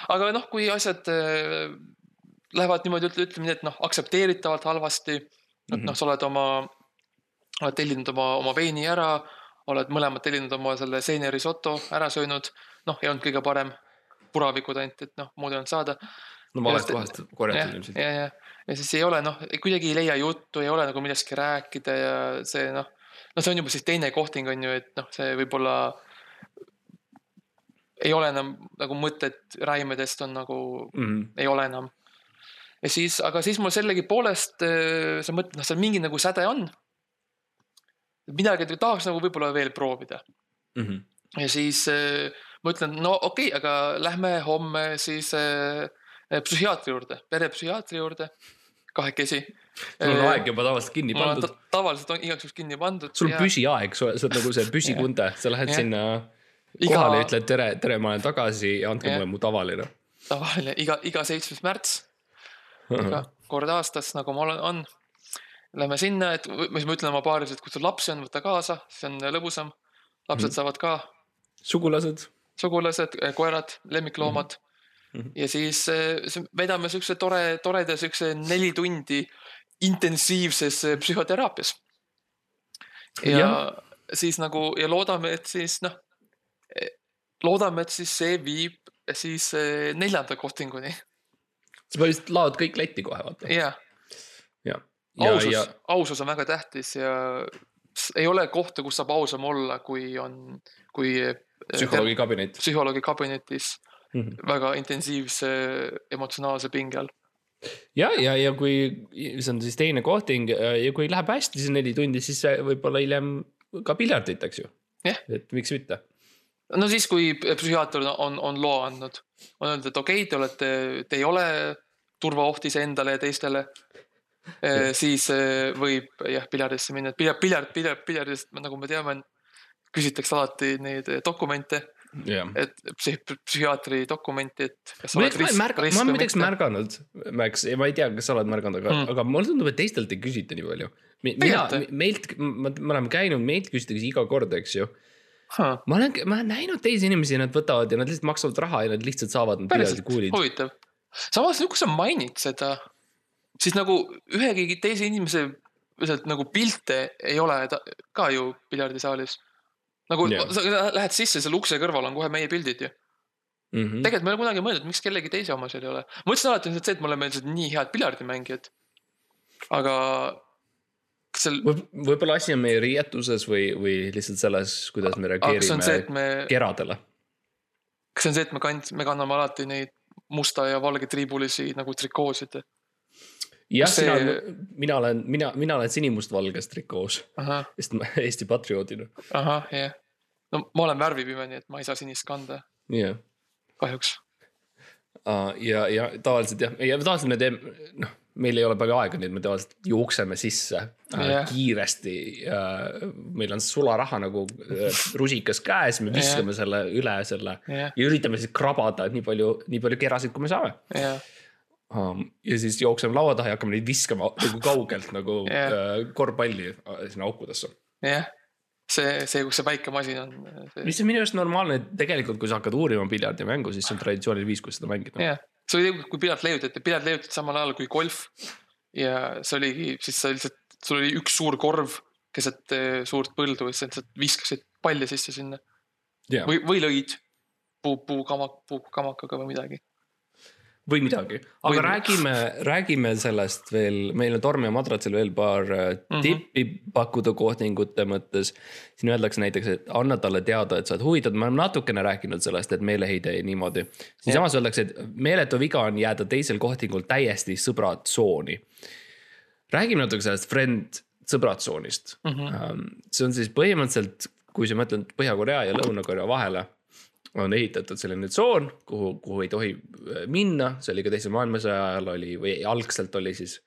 aga noh, kui asjad äh, lähevad niimoodi, ütleme nii, et noh, aktsepteeritavalt halvasti. et Mhm. noh, sa oled oma, oled tellinud oma, oma veini ära, oled mõlemad tellinud oma selle seeniorisoto ära söönud. noh, ei olnud kõige parem, puravikud ainult, et noh, muud ei olnud saada. no valest kohast korjatud ilmselt. ja, ja, ja siis ei ole noh, kuidagi ei leia juttu, ei ole nagu millestki rääkida ja see noh, no see on juba siis teine kohting on ju, et noh, see võib-olla ei ole enam nagu mõtet räimedest on nagu, Mhm. ei ole enam. ja siis, aga siis mul sellegipoolest, sa mõtled, noh, seal mingi nagu säde on. midagi tahaks nagu võib-olla veel proovida Mhm. ja siis äh, ma ütlen, no okei okay,, aga lähme homme siis äh, psühhiaatri juurde, perepsühhiaatri juurde, kahekesi. sul on aeg juba tavaliselt kinni pandud ta,. tavaliselt on igaks juhuks kinni pandud. sul on püsiaeg, sa oled nagu see püsikunde, sa lähed Jah. sinna Iga- kohale ja ütled tere, tere, ma olen tagasi ja andke Jah. mulle mu tavaline. tavaline iga, iga seitsmes märts, iga kord aastas, nagu mul on, on. Lähme sinna, et siis ma ütlen oma paaris, et kui sul lapsi on, võta kaasa, siis on lõbusam. lapsed Mhm. saavad ka sugulased. sugulased, koerad, lemmikloomad mm. Mhm. ja siis eh, vedame siukse tore, toreda siukse neli tundi intensiivses eh, psühhoteraapias. ja Jah. siis nagu ja loodame, et siis noh, loodame, et siis see viib siis eh, neljanda kohtinguni sa põhimõtteliselt laod kõik letti kohe, vaata. ja ja, ja, ausus ja, ausus on väga tähtis ja ei ole kohta, kus saab ausam olla, kui on, kui eh, psühholoogi kabinet. psühholoogi kabinetis Mhm. väga intensiivse emotsionaalse pinge all. ja, ja, ja kui see on siis teine kohting ja kui läheb hästi see neli tundi, siis võib-olla hiljem ka piljardit, eks ju. Jah. et miks mitte. no siis, kui psühhiaater on- on, loa andnud, on öeldud, et okei okay,, te olete, te ei ole turvaoht iseendale ja teistele. siis eh, võib jah, piljardisse minna, et piljard, piljard, piljard, piljardist, nagu me teame, küsitakse alati neid dokumente, jah. et psüh-, psühhiaatri dokumenti, et kas sa ma märganud, risk ma olen muideks märganud, Max, ma ei tea, kas sa oled märganud, aga Mm. aga mulle tundub, et teistelt ei küsita nii palju. mina meilt, me oleme käinud, meilt küsitakse iga kord, eks ju. Huh, ma olen, ma olen näinud teisi inimesi, nad võtavad ja nad lihtsalt maksavad raha ja nad lihtsalt saavad päriselt huvitav. samas kui sa mainid seda, siis nagu ühegi teise inimese sealt nagu pilte ei ole ta, ka ju piljardisaalis. Nagu Jah. sa lähed sisse, seal ukse kõrval on kohe meie pildid ju. Mm -hmm. tegelikult ma ei ole kunagi mõelnud, miks kellegi teise oma seal ei ole. ma mõtlesin alati lihtsalt see, et me oleme lihtsalt nii head piljardimängijad. aga kas seal, võib, võib-olla asi on meie riietuses või, või lihtsalt selles, kuidas me kas see on see, et reageerime me, keradele. kas see on see, et me kand-, me kanname alati neid musta ja valge triibulisi nagu trikoosid? jah, see- sina, mina olen, mina, mina olen sinimustvalges trikoos, sest ma Eesti patrioodina. ahah, jah. no ma olen värvipime, nii et ma ei saa sinist kanda, jah kahjuks ja, ja tavaliselt jah, ja tavaliselt me teeme, noh, meil ei ole palju aega, nii et me tavaliselt jookseme sisse äh, Jah. kiiresti äh,. meil on sularaha nagu äh, rusikas käes, me viskame selle üle selle jah, ja üritame siis krabada nii palju, nii palju kerasid, kui me saame jah, um,. ja siis jookseme laua taha ja hakkame neid viskama nagu kaugelt nagu Jah. uh, korvpalli äh, sinna aukudesse. jah. see, see, kus see väike masin on. mis on minu arust normaalne, et tegelikult, kui sa hakkad uurima piljardimängu, siis see on traditsiooniline viis, kuidas seda mängida. jah, see oli, kui piljard leiutati, piljard leiutati samal ajal kui golf. ja see oligi, siis sa lihtsalt, sul oli üks suur korv keset eh, suurt põldu ja sa lihtsalt viskasid palli sisse sinna jah, või, või lõid. puu, puukamak, puukamakaga või midagi. Või midagi, aga Või- räägime, räägime sellest veel, meil on Tormi ja Madratsil veel paar mm. -hmm. tippi pakkuda kohtingute mõttes. siin öeldakse näiteks, et anna talle teada, et sa oled huvitatud, me oleme natukene rääkinud sellest, et meeleheide niimoodi. siinsamas öeldakse, et meeletu viga on jääda teisel kohtingul täiesti sõbratsooni. räägime natuke sellest friend sõbratsoonist mm. -hmm. see on siis põhimõtteliselt, kui sa mõtled Põhja-Korea ja Lõuna-Korea vahele on ehitatud selline tsoon, kuhu, kuhu ei tohi äh, minna, see oli ka teise maailmasõja ajal oli või algselt oli siis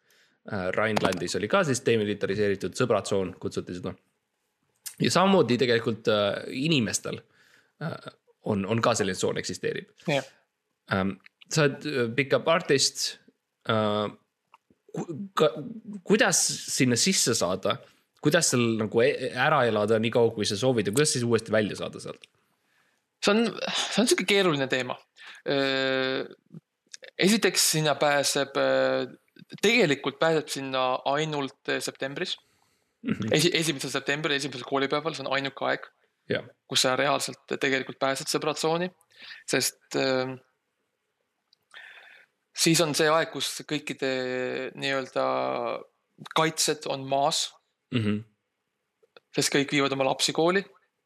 äh, Rhinelandis oli ka siis demilitariseeritud sõbratsoon, kutsuti seda. ja samamoodi tegelikult äh, inimestel äh, on, on ka selline tsoon eksisteerib jah, ähm,. sa oled äh, pickup artist äh,. kuidas sinna sisse saada, kuidas seal nagu e- ära elada nii kaua, kui sa soovid ja kuidas siis uuesti välja saada sealt? See on, see on sihuke keeruline teema. esiteks sinna pääseb, tegelikult pääseb sinna ainult septembris. esi, esimesel septembril, esimesel koolipäeval, see on ainuke aeg, jah, kus sa reaalselt tegelikult pääsed sõbratsooni, sest äh, siis on see aeg, kus kõikide nii-öelda kaitsed on maas, Mhm. sest kõik viivad oma lapsi kooli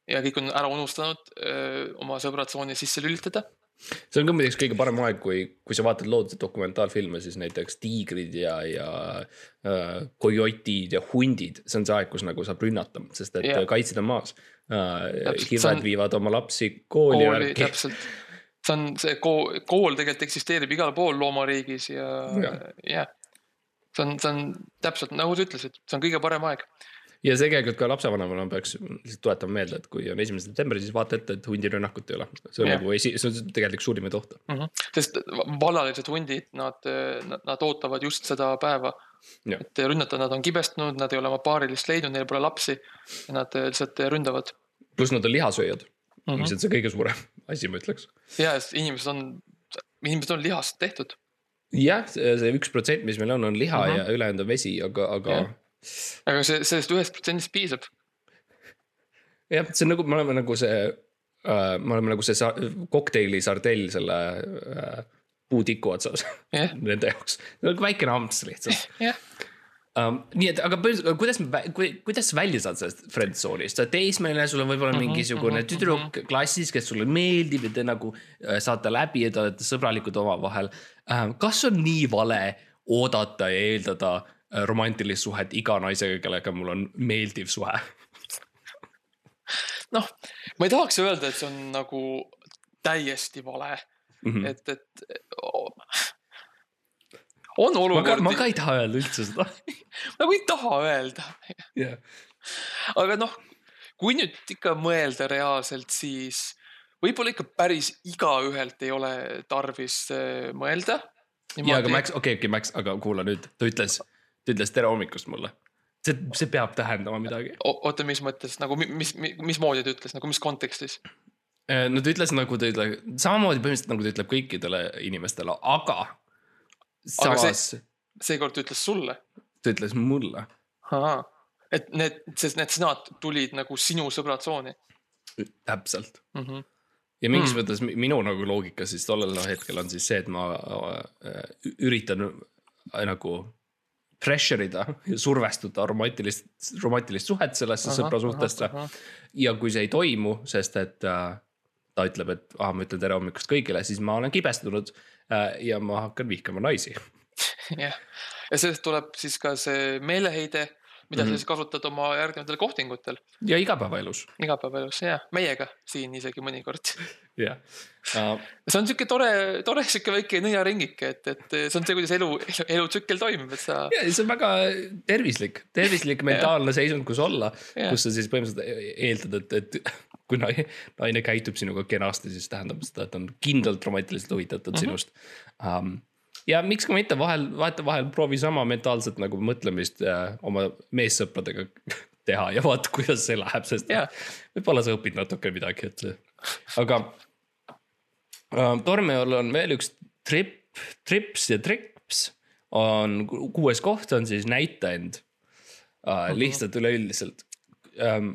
ja kõik on ära unustanud öö, oma sõbratsooni sisse lülitada. see on ka muideks kõige parem aeg, kui, kui sa vaatad looduse dokumentaalfilme, siis näiteks tiigrid ja, ja äh, kojotid ja hundid, see on see aeg, kus nagu saab rünnata, sest et yeah. kaitsjad on maas äh,. Hirved on- viivad oma lapsi kooli, kooli täpselt, see on see kool, kool tegelikult eksisteerib igal pool loomariigis ja Jah. jah. see on, see on täpselt nagu sa ütlesid, see on kõige parem aeg. Ja see tegelikult ka lapsevanemana peaks lihtsalt tuletama meelde, et kui on esimene september, siis vaata ette, et hundirünnakut ei ole. see on yeah. nagu esi, see on tegelikult suurimaid ohte. sest vallalised hundid, nad, nad ootavad just seda päeva. Et rünnata, nad on kibestunud, nad ei ole oma paarilist leidnud, neil pole lapsi ja nad lihtsalt ründavad. pluss nad on lihasööjad mm. -hmm. mis on see kõige suurem asi, ma ütleks. ja, sest inimesed on, inimesed on lihast tehtud. jah, see üks protsent, mis meil on, on liha mm. -hmm. ja ülejäänud on vesi, aga, aga Jah. Aga see, sellest ühest protsendist piisab. jah, see on nagu, me oleme nagu see äh,, me oleme nagu see sa- kokteili sardell selle äh, puutiku otsas jah, nende jaoks, nagu väikene amps lihtsalt jah, um,. nii et, aga kuidas, kuidas sa välja saad sellest friend zone'ist, sa oled teismeline, sul on võib-olla Mhm, mingisugune mhm, tüdruk klassis, kes sulle meeldib ja te nagu äh, saate läbi ja te olete sõbralikud omavahel um,. kas on nii vale oodata ja eeldada romantilist suhet iga naisega, kellega mul on meeldiv suhe? noh, ma ei tahaks öelda, et see on nagu täiesti vale, Mhm. et, et o- on ma ka, olukord, ma ka ei taha öelda üldse seda. nagu ei taha öelda, jah, aga noh, kui nüüd ikka mõelda reaalselt, siis võib-olla ikka päris igaühelt ei ole tarvis äh, mõelda. ja aga Max, okei, okei Max, aga kuula nüüd, ta ütles, ta ütles tere hommikust mulle. see, see peab tähendama midagi. oota, mis mõttes nagu, mis, mis, mismoodi ta ütles, nagu mis kontekstis? no ta ütles nagu ta ütleb, samamoodi põhimõtteliselt nagu ta ütleb kõikidele inimestele, aga. Aga see- samas seekord ta ütles sulle. ta ütles mulle, et need, sest need sõnad tulid nagu sinu sõbratsooni täpselt. mm. -hmm. ja mingis Hmm. mõttes mi- minu nagu loogika siis tollel hetkel on siis see, et ma äh, üritan äh, nagu pressure ida ja survestada romantilist, romantilist suhet sellesse sõprasuhtesse. ja kui see ei toimu, sest et äh, ta ütleb, et ah, ma ütlen tere hommikust kõigile, siis ma olen kibestunud äh, ja ma hakkan vihkama naisi. jah, ja sellest tuleb siis ka see meeleheide, mida mm Mhm. -hmm. sa siis kasutad oma järgnevatel kohtingutel ja igapäevaelus, igapäevaelus ja meiega siin isegi mõnikord. jah uh. see on sihuke tore, tore sihuke väike nõiaringike, et, et see on see, kuidas elu, elutsükkel toimib, et sa ja see on väga tervislik, tervislik mentaalne seisund, kus olla, Jah. kus sa siis põhimõtteliselt eeldad, et, et kui naine, naine käitub sinuga kenasti, siis tähendab seda, et on kindlalt romantiliselt huvitatud mm Mhm. -hmm. sinust um,. Ja miks ka mitte vahel, vahetevahel proovi sama mentaalset nagu mõtlemist äh, oma meessõpradega teha ja vaata, kuidas see läheb, sest Jah. võib-olla sa õpid natuke midagi, et aga äh, Tormeol on veel üks trip, trips ja trips on ku- kuues koht on siis näitaend uh,. lihtsalt üleüldiselt um,.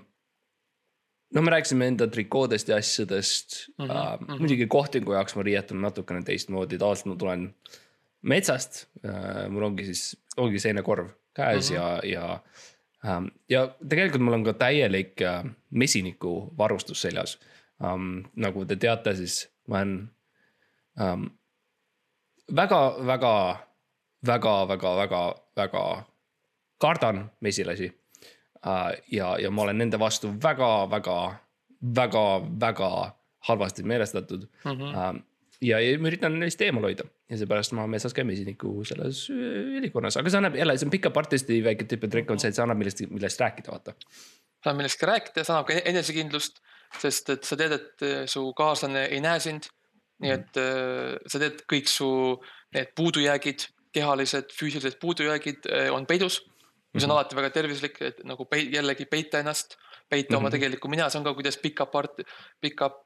no me rääkisime enda trikoodest ja asjadest mm. -hmm, uh, mhm. muidugi kohtingu jaoks ma riietun natukene teistmoodi, tavaliselt ma tulen metsast uh,. mul ongi siis, ongi seenekorv käes mm -hmm. ja, ja um,. ja tegelikult mul on ka täielik uh, mesiniku varustus seljas um,. nagu te teate, siis ma olen um, väga, väga, väga, väga, väga, väga kardan mesilasi uh,. ja, ja ma olen nende vastu väga, väga, väga, väga halvasti meelestatud mm. -hmm. ja, ja ma üritan neist eemal hoida ja seepärast ma metsas käin mesiniku selles ülikonnas, aga see annab jälle, see on pika partisti väike tüüp, et trikk on see, et see annab millestki, millest rääkida, vaata. saab millestki rääkida, see annab ka enesekindlust, sest et sa tead, et eh, su kaaslane ei näe sind. nii et äh, sa tead, kõik su need puudujäägid, kehalised, füüsilised puudujäägid äh, on peidus. mis on Mhm. alati väga tervislik, et nagu pei, jällegi peita ennast, peita mm -hmm. oma Mhm. tegelikku mina, see on ka, kuidas pick-up part, pick-up,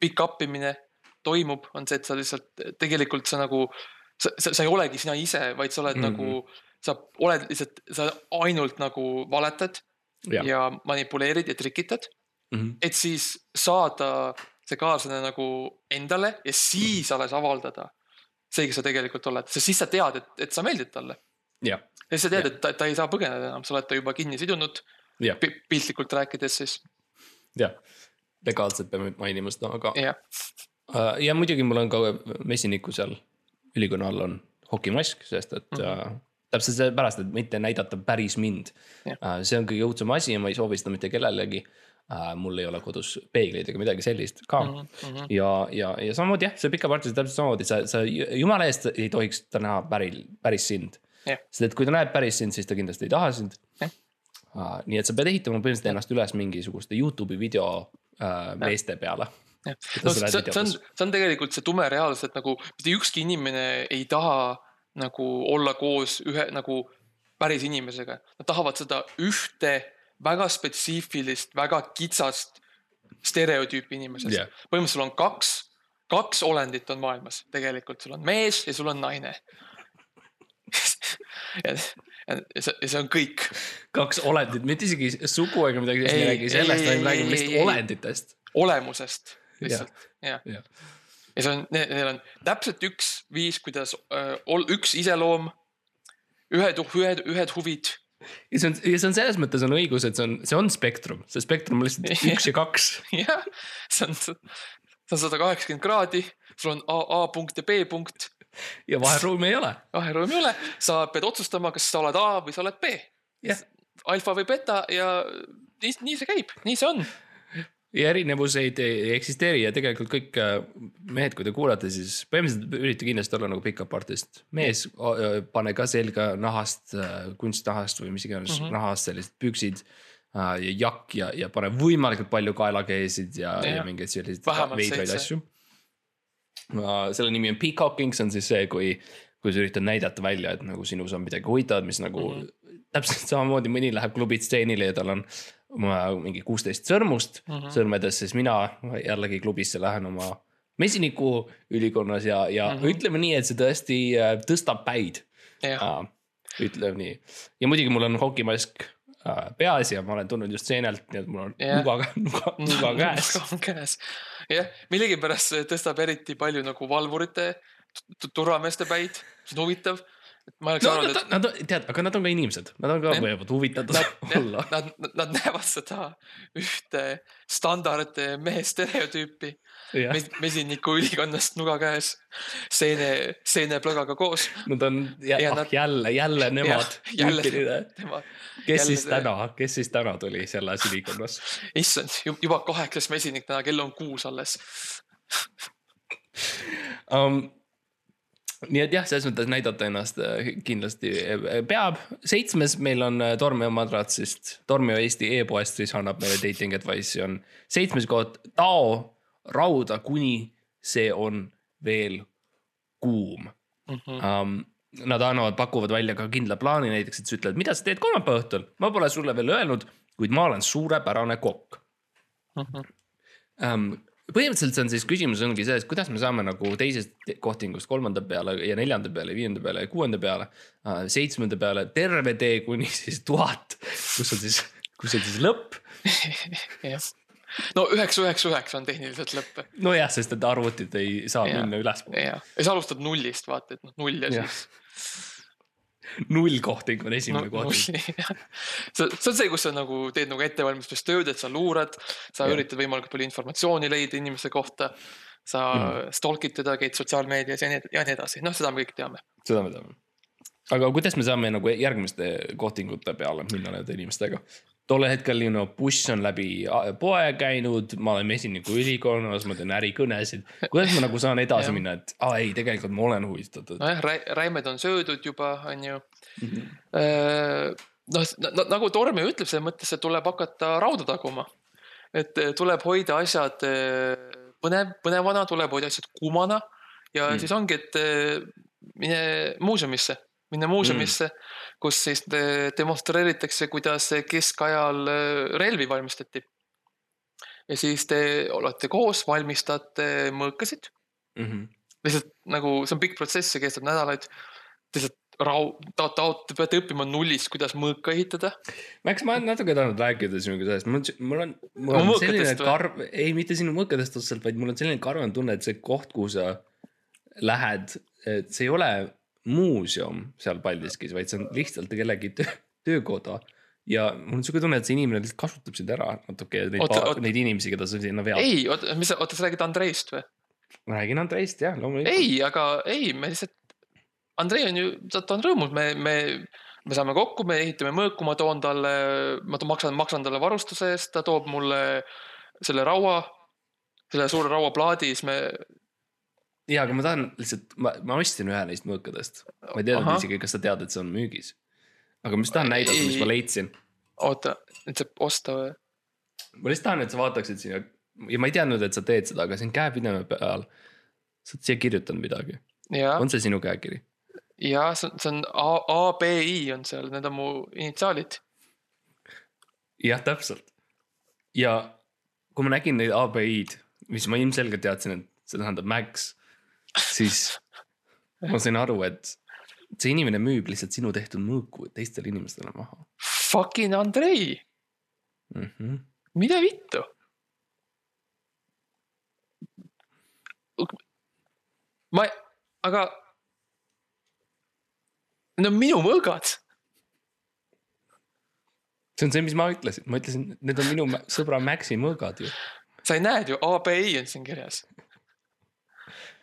pick-up imine toimub, on see, et sa lihtsalt tegelikult sa nagu, sa, sa, sa ei olegi sina ise, vaid sa oled mm Mhm. -hmm. nagu, sa oled lihtsalt, sa ainult nagu valetad Ja. ja, manipuleerid ja trikitad Mm -hmm. et siis saada see kaaslane nagu endale ja siis alles avaldada see, kes sa tegelikult oled, sest siis sa tead, et, et sa meeldid talle. ja siis sa tead, et ta, ta ei saa põgeneda enam, sa oled ta juba kinni sidunud piltlikult rääkides siis, jah. legaalselt peame mainima seda, aga ja muidugi mul on ka mesiniku seal ülikonna all on hokimask, sest et mm. -hmm. täpselt sellepärast, et mitte näidata päris mind Jah. uh,. see on kõige õudsem asi ja ma ei soovi seda mitte kellelegi mul ei ole kodus peegleid ega midagi sellist ka mm. Mm -hmm. ja, ja, ja samamoodi jah, see pika partis täpselt samamoodi, sa, sa jumala eest ei tohiks ta näha päril, päris sind. Jah. sest et kui ta näeb päris sind, siis ta kindlasti ei taha sind uh,. nii et sa pead ehitama põhimõtteliselt ennast üles mingisuguste Youtube'i video uh, meeste peale. Jah, no see, see on, see on tegelikult see tume reaalsus, et nagu mitte ükski inimene ei taha nagu olla koos ühe nagu päris inimesega. Nad tahavad seda ühte väga spetsiifilist, väga kitsast stereotüüpi inimesest Jah. põhimõtteliselt sul on kaks, kaks olendit on maailmas tegelikult, sul on mees ja sul on naine ja, ja, ja see, on kõik. kaks olendit, mitte isegi sugu ega midagi sellist, me ei räägi sellest, vaid me räägime lihtsalt olenditest. olemusest lihtsalt, jah. ja see on, neil on täpselt üks viis, kuidas öö, ol- üks iseloom, ühed, ühed, ühed huvid ja see on, ja see on selles mõttes on õigus, et see on, see on spektrum, see spektrum on lihtsalt üks ja kaks. jah, see on, see on sada kaheksakümmend kraadi, sul on A, A punkt ja B punkt, ja vaheruumi ei ole. vaheruumi ei ole, sa pead otsustama, kas sa oled A või sa oled B. Jah. alfa või beta ja nii, nii see käib, nii see on. Ja erinevuseid ei, ei eksisteeri ja tegelikult kõik äh, mehed, kui te kuulate, siis põhimõtteliselt üritage kindlasti olla nagu pickup artist. mees, pane ka selga nahast, kunstnahast või mis iganes mm. -hmm. nahast sellised püksid äh, ja jakk ja, ja pane võimalikult palju kaelakeesid ja, ja, ja mingeid selliseid veidraid asju. selle nimi on peacocking, see on siis see, kui, kui sa üritad näidata välja, et nagu sinus on midagi huvitavat, mis nagu mm. -hmm. täpselt samamoodi mõni läheb klubitseenile ja tal on oma mingi kuusteist sõrmust mm. -hmm. sõrmedes, siis mina jällegi klubisse lähen oma mesiniku ülikonnas ja, ja mm. -hmm. ütleme nii, et see tõesti äh, tõstab päid uh,. ütleme nii ja muidugi mul on hokimask uh, peas ja ma olen tulnud just seenelt, nii et mul on Jah. nuga, nuga, nuga käes. nuga käes. jah, millegipärast see tõstab eriti palju nagu valvurite, turvameeste päid, see on huvitav. Ma oleks no arvanud, nad, et nad, tead, aga nad on ka inimesed, nad on ka võivad huvitatud olla. nad, nad näevad seda ühte standard mehe stereotüüpi mes, mesiniku ülikonnast nuga käes, seene, seeneplõgaga koos. nad on ja, Ja ah, nad- jälle, jälle nemad. jälle kes tema, jälle siis täna, kes siis täna tuli selles ülikonnas? issand, juba kaheksas mesinik täna, kell on kuus alles. um,. Nii et jah, selles mõttes näidata ennast äh, kindlasti äh, peab. seitsmes meil on äh, Tormio madratsist, Tormio Eesti e-poest siis annab meile dating advice'i on seitsmes koht, tao rauda, kuni see on veel kuum Mm -hmm. um,. Nad annavad, pakuvad välja ka kindla plaani näiteks, et sa ütled, mida sa teed kolmapäeva õhtul, ma pole sulle veel öelnud, kuid ma olen suurepärane kokk Mm -hmm. um,. Põhimõtteliselt see on siis küsimus ongi selles, kuidas me saame nagu teisest kohtingust kolmanda peale ja neljanda peale, viienda peale ja kuuenda peale uh,, seitsmenda peale terve tee kuni siis tuhat, kus on siis, kus on siis lõpp. jah, no üheksa, üheksa, üheksa on tehniliselt lõpp. nojah, sest et arvutid ei saa Jah. minna ülespoole. ja sa alustad nullist, vaata, et noh, null ja Jah. siis. Null kohting on esimene no, kohting. see, see on see, kus sa nagu teed nagu ettevalmistustööd, et sa luurad, sa ja. üritad võimalikult palju informatsiooni leida inimese kohta. sa mm. stalk'id teda, käid sotsiaalmeedias ja nii, ja nii edasi, noh, seda me kõik teame. seda me teame. aga kuidas me saame nagu järgmiste kohtingute peale minna nende inimestega? Tollel hetkel you know, buss on läbi poe käinud, ma olen mesiniku ülikonnas, ma teen ärikõnesid. kuidas ma nagu saan edasi minna, et aa ei, tegelikult ma olen huvitatud. nojah, räimed on söödud juba, on ju. Mhm. noh, nagu Torm ju ütleb, selles mõttes, et tuleb hakata rauda taguma. et eh, tuleb hoida asjad eh, põnev, põnevana, tuleb hoida asjad kuumana ja Mm. mm. siis ongi, et mine muuseumisse, minna muuseumisse mm., kus siis de- demonstreeritakse, kuidas keskajal eh, relvi valmistati. ja siis te olete koos, valmistate mõõkasid Mhm. lihtsalt nagu see on pikk protsess, see kestab nädalaid. lihtsalt ta- te peate õppima nullist, kuidas mõõka ehitada. Max, ma olen natuke tahtnud rääkida sinuga sellest, mul on, mul on, mul on selline karv, ei mitte sinu mõõkadest otseselt, vaid mul on selline karvane tunne, et see koht, kuhu sa lähed, et see ei ole muuseum seal Paldiskis, vaid see on lihtsalt kellegi töö, töökoda. ja mul on siuke tunne, et see inimene lihtsalt kasutab sind ära natuke ja neid Oota,, oota, neid inimesi, keda sa sinna vead. ei, oota, mis sa, oota, sa räägid Andreist või? ma räägin Andreist jah, loomulikult. ei, aga ei, me lihtsalt, Andrei on ju, ta on rõõmus, me, me, me saame kokku, me ehitame mõõku, ma toon talle, ma maksan, maksan talle varustuse eest, ta toob mulle selle raua, selle suure rauaplaadi, siis me, ja, aga ma tahan lihtsalt, ma, ma ostsin ühe neist mõõkadest. ma ei teadnud isegi, kas sa tead, et see on müügis. aga ma just tahan näidata, mis ma Ei. leidsin oota, nüüd saab osta või? ma lihtsalt tahan, et sa vaataksid siia ja ma ei teadnud, et sa teed seda, aga siin käepideme peal. sa oled siia kirjutanud midagi, on see sinu käekiri? ja see on, see on A, A, B, I on seal, need on mu initsiaalid. jah, täpselt. ja kui ma nägin neid ABI-d, mis ma ilmselgelt teadsin, et see tähendab Max, siis ma sain aru, et see inimene müüb lihtsalt sinu tehtud mõõku teistele inimestele maha Fucking Andrei, mm. -hmm. mida vittu? ma, aga. Need on minu mõõgad. see on see, mis ma ütlesin, ma ütlesin, need on minu sõbra Maxi mõõgad ju. sa ei näe ju, ABI on siin kirjas.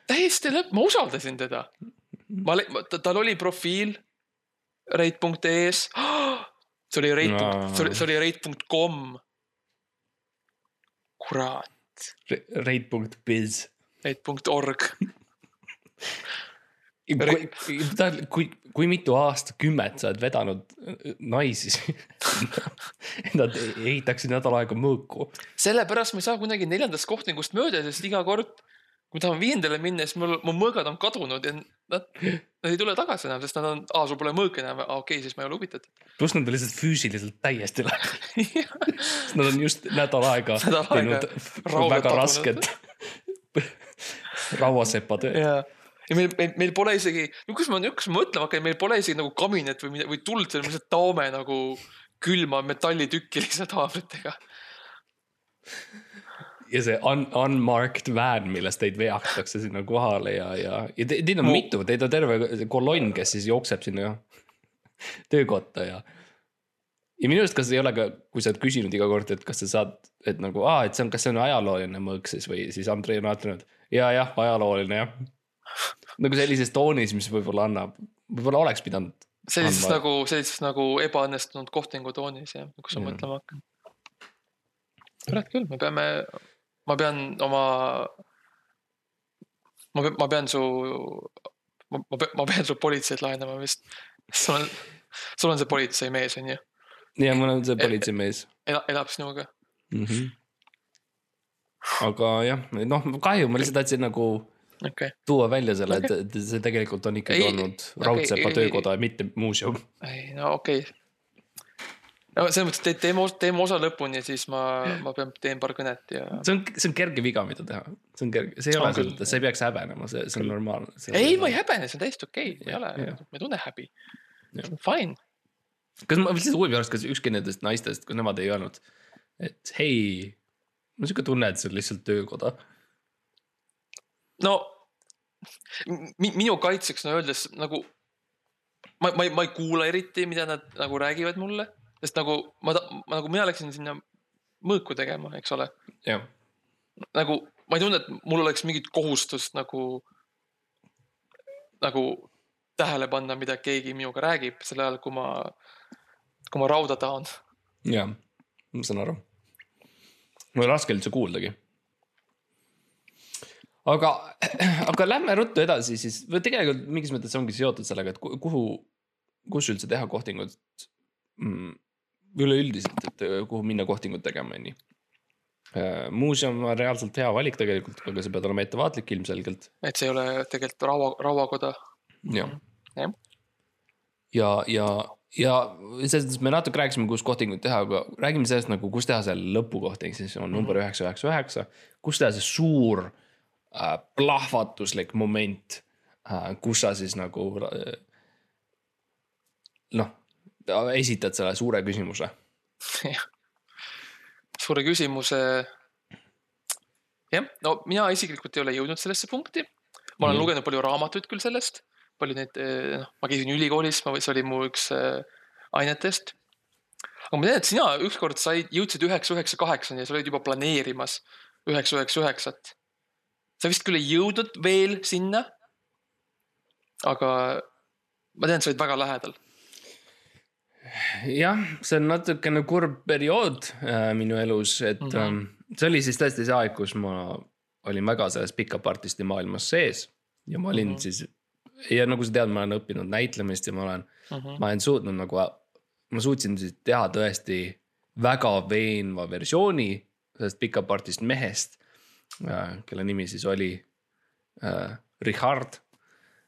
Täiesti lõpp, ma usaldasin teda. ma, tal oli profiil rate.ee-s. see oli rate Aa., see oli, see oli rate.com. kurat, Rate.biz. rate.org. kui, kui, kui mitu aastakümmet sa oled vedanud äh, naisi, nad ehitaksid nädal aega mõõku. sellepärast ma ei saa kunagi neljandast kohtingust mööda, sest iga kord, kui ma tahan viiendale minna, siis mul, mu mõõgad on kadunud ja nad, nad ei tule tagasi enam, sest nad on, aa, sul pole mõõka enam, okei okay,, siis ma ei ole huvitatud. pluss nad on lihtsalt füüsiliselt täiesti läbi, nad on just nädal aega teinud väga rasket rauasepatööd. ja, ja meil, meil, meil pole isegi, kus ma, kus ma mõtlema hakkan, meil pole isegi nagu kabinet või, või tuld, seal me lihtsalt taome nagu külma metallitükki lihtsalt haamritega. Ja see un unmarked van, millest teid veatakse sinna kohale ja, ja, ja te, teid on Mu- mitu, teid on terve kolonn, kes siis jookseb sinna töökotta ja. ja minu arust, kas ei ole ka, kui sa oled küsinud iga kord, et kas sa saad, et nagu, aa, et see on, kas see on ajalooline mõõk siis või siis Andrei on vaadanud, ja, jah, ajalooline jah. nagu sellises toonis, mis võib-olla annab, võib-olla oleks pidanud. sellises Andma- nagu, sellises nagu ebaõnnestunud kohtingu toonis jah, kus sa Jah. mõtlema hakkad. kurat küll, me peame, ma pean oma, ma pean, ma pean su, ma, ma pean, ma pean su politseid laenama vist. sul on, sul on see politseimees on ju, ja mul on see politseimees elab, elab sinuga. mm. -hmm. aga jah, noh, kahju, ma lihtsalt tahtsin nagu okay., tuua välja selle, et, et see tegelikult on ikkagi Ei, olnud raudsepa ei- töökoda ja mitte muuseum. ei no okei okay.. No selles mõttes, et teeme, teeme osa lõpuni ja siis ma, ma pean, teen paar kõnet ja. see on, see on kerge viga, mida teha, see on kerge, see ei On ole küll. sa ei peaks häbenema, see, see on normaalne. ei, ma ei häbene, see on täiesti okei okay., ei Jah, ole jah., ma ei tunne häbi. Fine, kas ma lihtsalt huvi pärast, kas ükski nendest naistest, kas nemad ei öelnud, et hei, mul on siuke tunne, et see on lihtsalt töökoda. no mi, minu kaitseks no öeldes nagu ma, ma ei, ma ei kuula eriti, mida nad nagu räägivad mulle, sest nagu ma, ma, nagu mina läksin sinna mõõku tegema, eks ole, nagu ma ei tunne, et mul oleks mingit kohustust nagu, nagu tähele panna, mida keegi minuga räägib, sel ajal, kui ma, kui ma rauda tahan. jah, ma saan aru. mul on raske üldse kuuldagi. aga, aga lähme ruttu edasi siis, või tegelikult mingis mõttes ongi seotud sellega, et ku- kuhu, kus üldse teha kohtingut mm,. üleüldiselt, et äh, kuhu minna kohtingut tegema, onju. muuseum on reaalselt hea valik tegelikult, aga sa pead olema ettevaatlik ilmselgelt. et see ei ole tegelikult raua, rauakoda. jah. jah, ja, ja, ja selles mõttes me natuke rääkisime, kus kohtingut teha, aga räägime sellest nagu, kus teha see lõpukohting, siis on number üheksa, üheksa, üheksa. kus teha see suur äh, plahvatuslik moment äh,, kus sa siis nagu äh, noh, esitad selle suure küsimuse. suure küsimuse. jah, no mina isiklikult ei ole jõudnud sellesse punkti. ma olen Mhm. lugenud palju raamatuid küll sellest, palju neid, noh, ma käisin ülikoolis, see oli mu üks äh, ainetest. aga ma tean, et sina ükskord said, jõudsid üheksa, üheksa, kaheksani ja sa olid juba planeerimas üheksa, üheksa, üheksat. sa vist küll ei jõudnud veel sinna. aga ma tean, et sa olid väga lähedal. jah, see on natukene kurb periood äh, minu elus, et mm. -hmm. ähm, see oli siis tõesti see aeg, kus ma olin väga selles pickup artisti maailmas sees ja ma olin mm. -hmm. siis ja nagu sa tead, ma olen õppinud näitlemist ja ma olen mm. -hmm. ma olen suutnud nagu, ma suutsin siis teha tõesti väga veenva versiooni sellest pickup artist mehest äh,, kelle nimi siis oli äh, Richard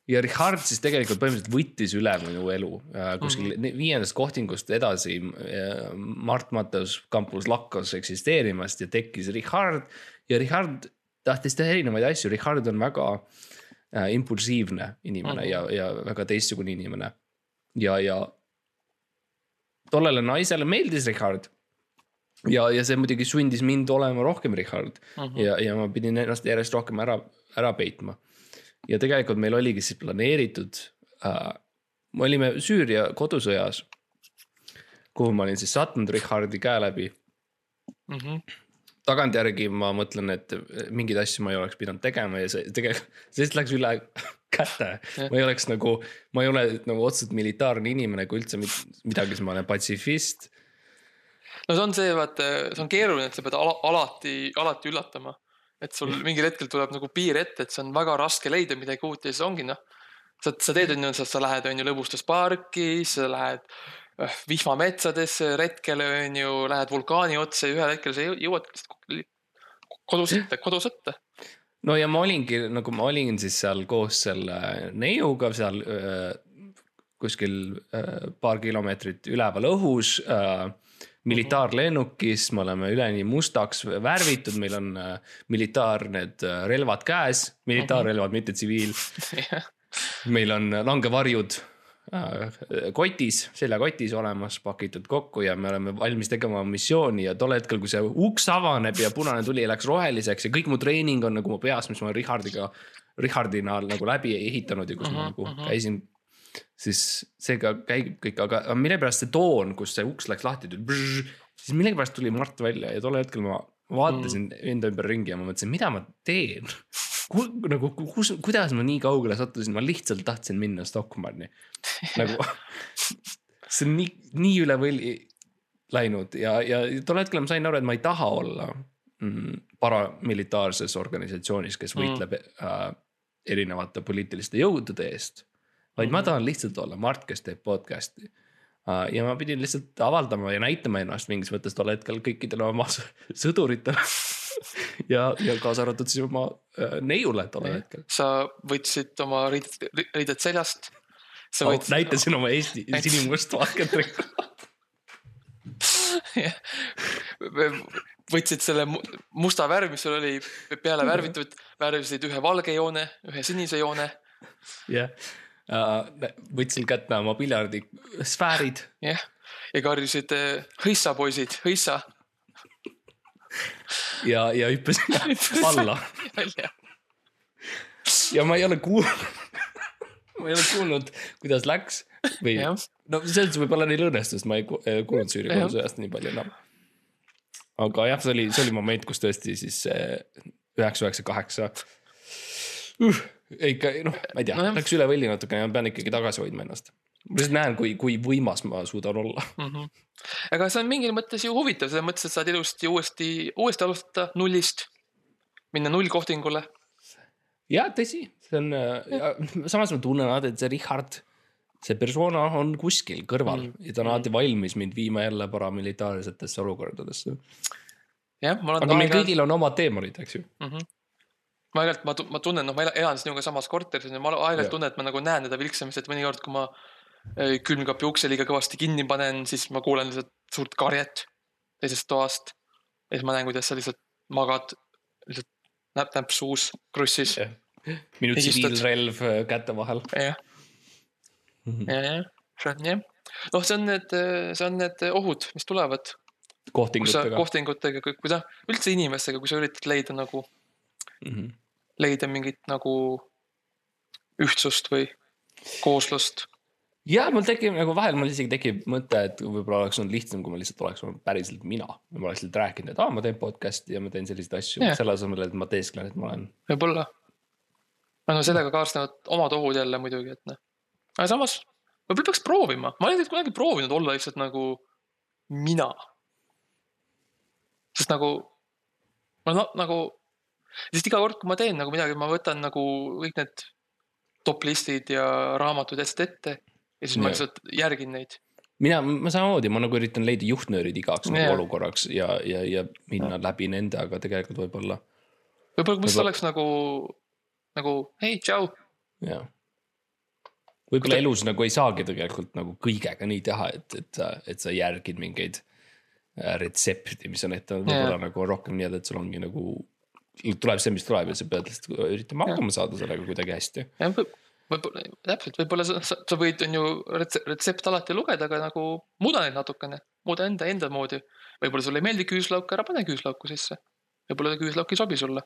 ja Richard siis tegelikult põhimõtteliselt võttis üle minu elu äh, kuskil mm -hmm. viiendast kohtingust edasi äh, Mart Matteus kampus lakkas eksisteerimast ja tekkis Richard ja Richard tahtis teha erinevaid asju, Richard on väga äh, impulsiivne inimene mm -hmm. ja, ja väga teistsugune inimene ja, ja tollele naisele meeldis Richard ja, ja see muidugi sundis mind olema rohkem Richard mm -hmm. ja, ja ma pidin ennast järjest rohkem ära, ära peitma ja tegelikult meil oligi siis planeeritud äh,, me olime Süüria kodusõjas, kuhu ma olin siis sattunud Richardi käe läbi. Mhm. tagantjärgi ma mõtlen, et mingeid asju ma ei oleks pidanud tegema ja see tegelikult, see lihtsalt läks üle käte. ma ei oleks nagu, ma ei ole nagu otseselt militaarne inimene, kui üldse midagi, siis ma olen patsifist. no see on see, vaata, see on keeruline, et sa pead ala, alati, alati üllatama. Et sul mingil hetkel tuleb nagu piir ette, et see on väga raske leida midagi uut ja siis ongi noh. sa, sa teed on ju, sa lähed on ju lõbustusparki, sa lähed äh, vihmametsadesse retkele on ju, lähed vulkaani otsa ja ühel hetkel sa jõu- jõuad kodus ette, kodus ette. no ja ma olingi nagu ma olin siis seal koos selle neiuga seal öö, kuskil öö, paar kilomeetrit üleval õhus äh, militaarlennukis, me oleme üleni mustaks värvitud, meil on äh, militaar need äh, relvad käes, militaarrelvad, mitte tsiviil. meil on langevarjud äh, kotis, seljakotis olemas, pakitud kokku ja me oleme valmis tegema missiooni ja tol hetkel, kui see uks avaneb ja punane tuli läks roheliseks ja kõik mu treening on nagu mu peas, mis ma olen Richardiga, Richardina nagu läbi ehitanud ja kus ma nagu käisin siis seega käib kõik, aga millegipärast see toon, kus see uks läks lahti, siis millegipärast tuli Mart välja ja tol hetkel ma vaatasin mm. enda ümber ringi ja ma mõtlesin, mida ma teen. nagu kus, kuidas ma nii kaugele sattusin, ma lihtsalt tahtsin minna Stockmanni. nagu see on nii, nii üle võlli läinud ja, ja tol hetkel ma sain aru, et ma ei taha olla mm, paramilitaarses organisatsioonis, kes võitleb mm. äh, erinevate poliitiliste jõudude eest vaid ma tahan lihtsalt olla Mart, kes teeb podcast'i. ja ma pidin lihtsalt avaldama ja näitama ennast mingis mõttes tol hetkel kõikidele oma sõduritele. ja, ja kaasa arvatud siis oma äh, neiule tollel hetkel. sa võtsid oma riided, riided seljast. sa Oh, võtsid, näitasin oma Eesti sinimustvalget rikku. võtsid selle mu- musta värv, mis sul oli peale värvitud, värvisid ühe valge joone, ühe sinise joone jah, võtsin kätte oma piljardisfäärid. jah, ja karjusid eh, hõissa, poisid, hõissa. ja, ja hüppasin alla ja ma ei ole kuulnud, ma ei ole kuulnud, kuidas läks või no selles võib-olla neil õnnestus, ma ei eh, kuulnud Süüri Jah. kodusõjast nii palju enam. aga jah, see oli, see oli moment, kus tõesti siis üheksa, üheksa, kaheksa. Ikka noh, ma ei tea no,, läks üle võlli natukene ja ma pean ikkagi tagasi hoidma ennast. ma lihtsalt näen, kui, kui võimas ma suudan olla. Mhm. aga see on mingil mõttes ju huvitav, selles mõttes, et saad ilusti uuesti, uuesti alustada nullist. minna nullkohtingule. ja tõsi, see on, samas ma tunnen alati, et see Richard, see persona on kuskil kõrval mm. ja ta on alati valmis mind viima jälle paramilitaarsetesse olukordadesse. jah, ma olen aga meil kõigil on omad teemonid, eks ju. mm. -hmm. Ma aeg-ajalt, ma, ma tunnen, noh, ma ela- elan sinuga samas korteris ja ma aeg-ajalt tunnen, et ma nagu näen teda vilksamist, et mõnikord, kui ma eh, külmkapi ukse liiga kõvasti kinni panen, siis ma kuulen lihtsalt suurt karjet teisest toast. ja siis ma näen, kuidas sa lihtsalt magad, lihtsalt näpp-näpp suus, krussis. minu tsiviilrelv äh, käte vahel. jah, jah, see on jah. noh, see on need, see on need ohud, mis tulevad, kohtingutega. kohtingutega, kui sa üldse inimestega, kui sa üritad leida nagu, Mhm. Leida mingit nagu ühtsust või kooslust. ja mul tekib nagu vahel mul isegi tekib mõte, et võib-olla oleks olnud lihtsam, kui ma lihtsalt oleks olnud päriselt mina. ma oleks lihtsalt rääkinud, et aa, ma teen podcast'i ja ma teen selliseid asju Jah. yeah., selle asemel, et ma teesklen, et ma olen. võib-olla. no sellega kaasnevad omad ohud jälle muidugi, et noh. aga samas, võib-olla peaks proovima, ma ei ole kunagi proovinud olla lihtsalt nagu mina. sest nagu, ma no, nagu, sest iga kord, kui ma teen nagu midagi, ma võtan nagu kõik need top listid ja raamatud ja asjad ette ja siis ma Jah. lihtsalt järgin neid. mina, ma samamoodi, ma nagu üritan leida juhtnöörid igaks Jah. nagu olukorraks ja, ja, ja minna läbi nende, aga tegelikult võib-olla võib-olla, kui ma Võib-olla- oleks nagu, nagu hei, tšau, jah. võib-olla elus nagu ei saagi tegelikult nagu kõigega nii teha, et, et sa, et sa järgid mingeid äh, retsepti, mis on ette, võib-olla Jah. nagu rohkem nii, et sul ongi nagu. Tuleb see, mis tuleb ja sa pead lihtsalt üritama hakkama saada sellega kuidagi hästi. võib-olla, täpselt, võib-olla sa, sa, võid, on ju retse- retsept alati lugeda, aga nagu muuda neid natukene, muuda enda, enda moodi. võib-olla sulle ei meeldi küüslauk, ära pane küüslauku sisse. võib-olla küüslauk ei sobi sulle.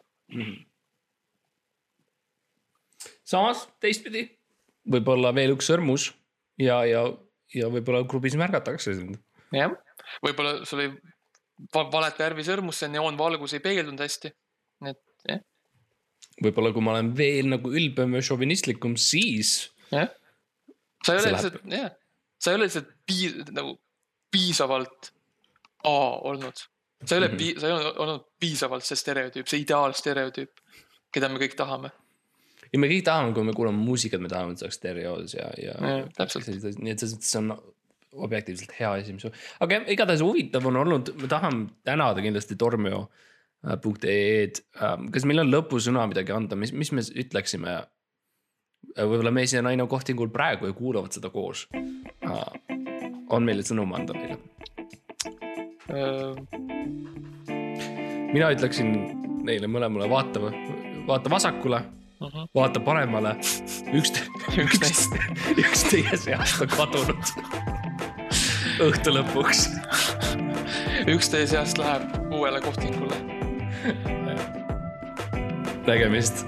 samas teistpidi, võib-olla veel üks sõrmus ja, ja, ja võib-olla grupis märgatakse sind. jah, võib-olla sul va, valet värvi sõrmus, see neoonvalgus ei peegeldunud hästi. Et jah, võib-olla kui ma olen veel nagu ülbem ja šovinistlikum, siis jah. sa ei ole lihtsalt, jah, sa ei ole lihtsalt pii-, nagu piisavalt A olnud. sa ei ole Mhm. pii-, sa ei ole olnud piisavalt see stereotüüp, see ideaalstereotüüp, keda me kõik tahame. ja me kõik tahame, kui me kuulame muusikat, me tahame, et see oleks stereos ja, ja Jah, täpselt. nii et selles mõttes see on objektiivselt hea asi, mis. aga igatahes huvitav on olnud, ma tahan tänada kindlasti Tormio.ee-d. kas meil on lõpusõna midagi anda, mis, mis me ütleksime? võib-olla mees ja naine on kohtingul praegu ja kuulavad seda koos. on meil sõnum anda neile? mina ütleksin neile mõlemale, vaata, vaata vasakule, vaata paremale. üks, üks neist., üks teie seast on kadunud. õhtu lõpuks. üks teie seast läheb uuele kohtingule. nägemist.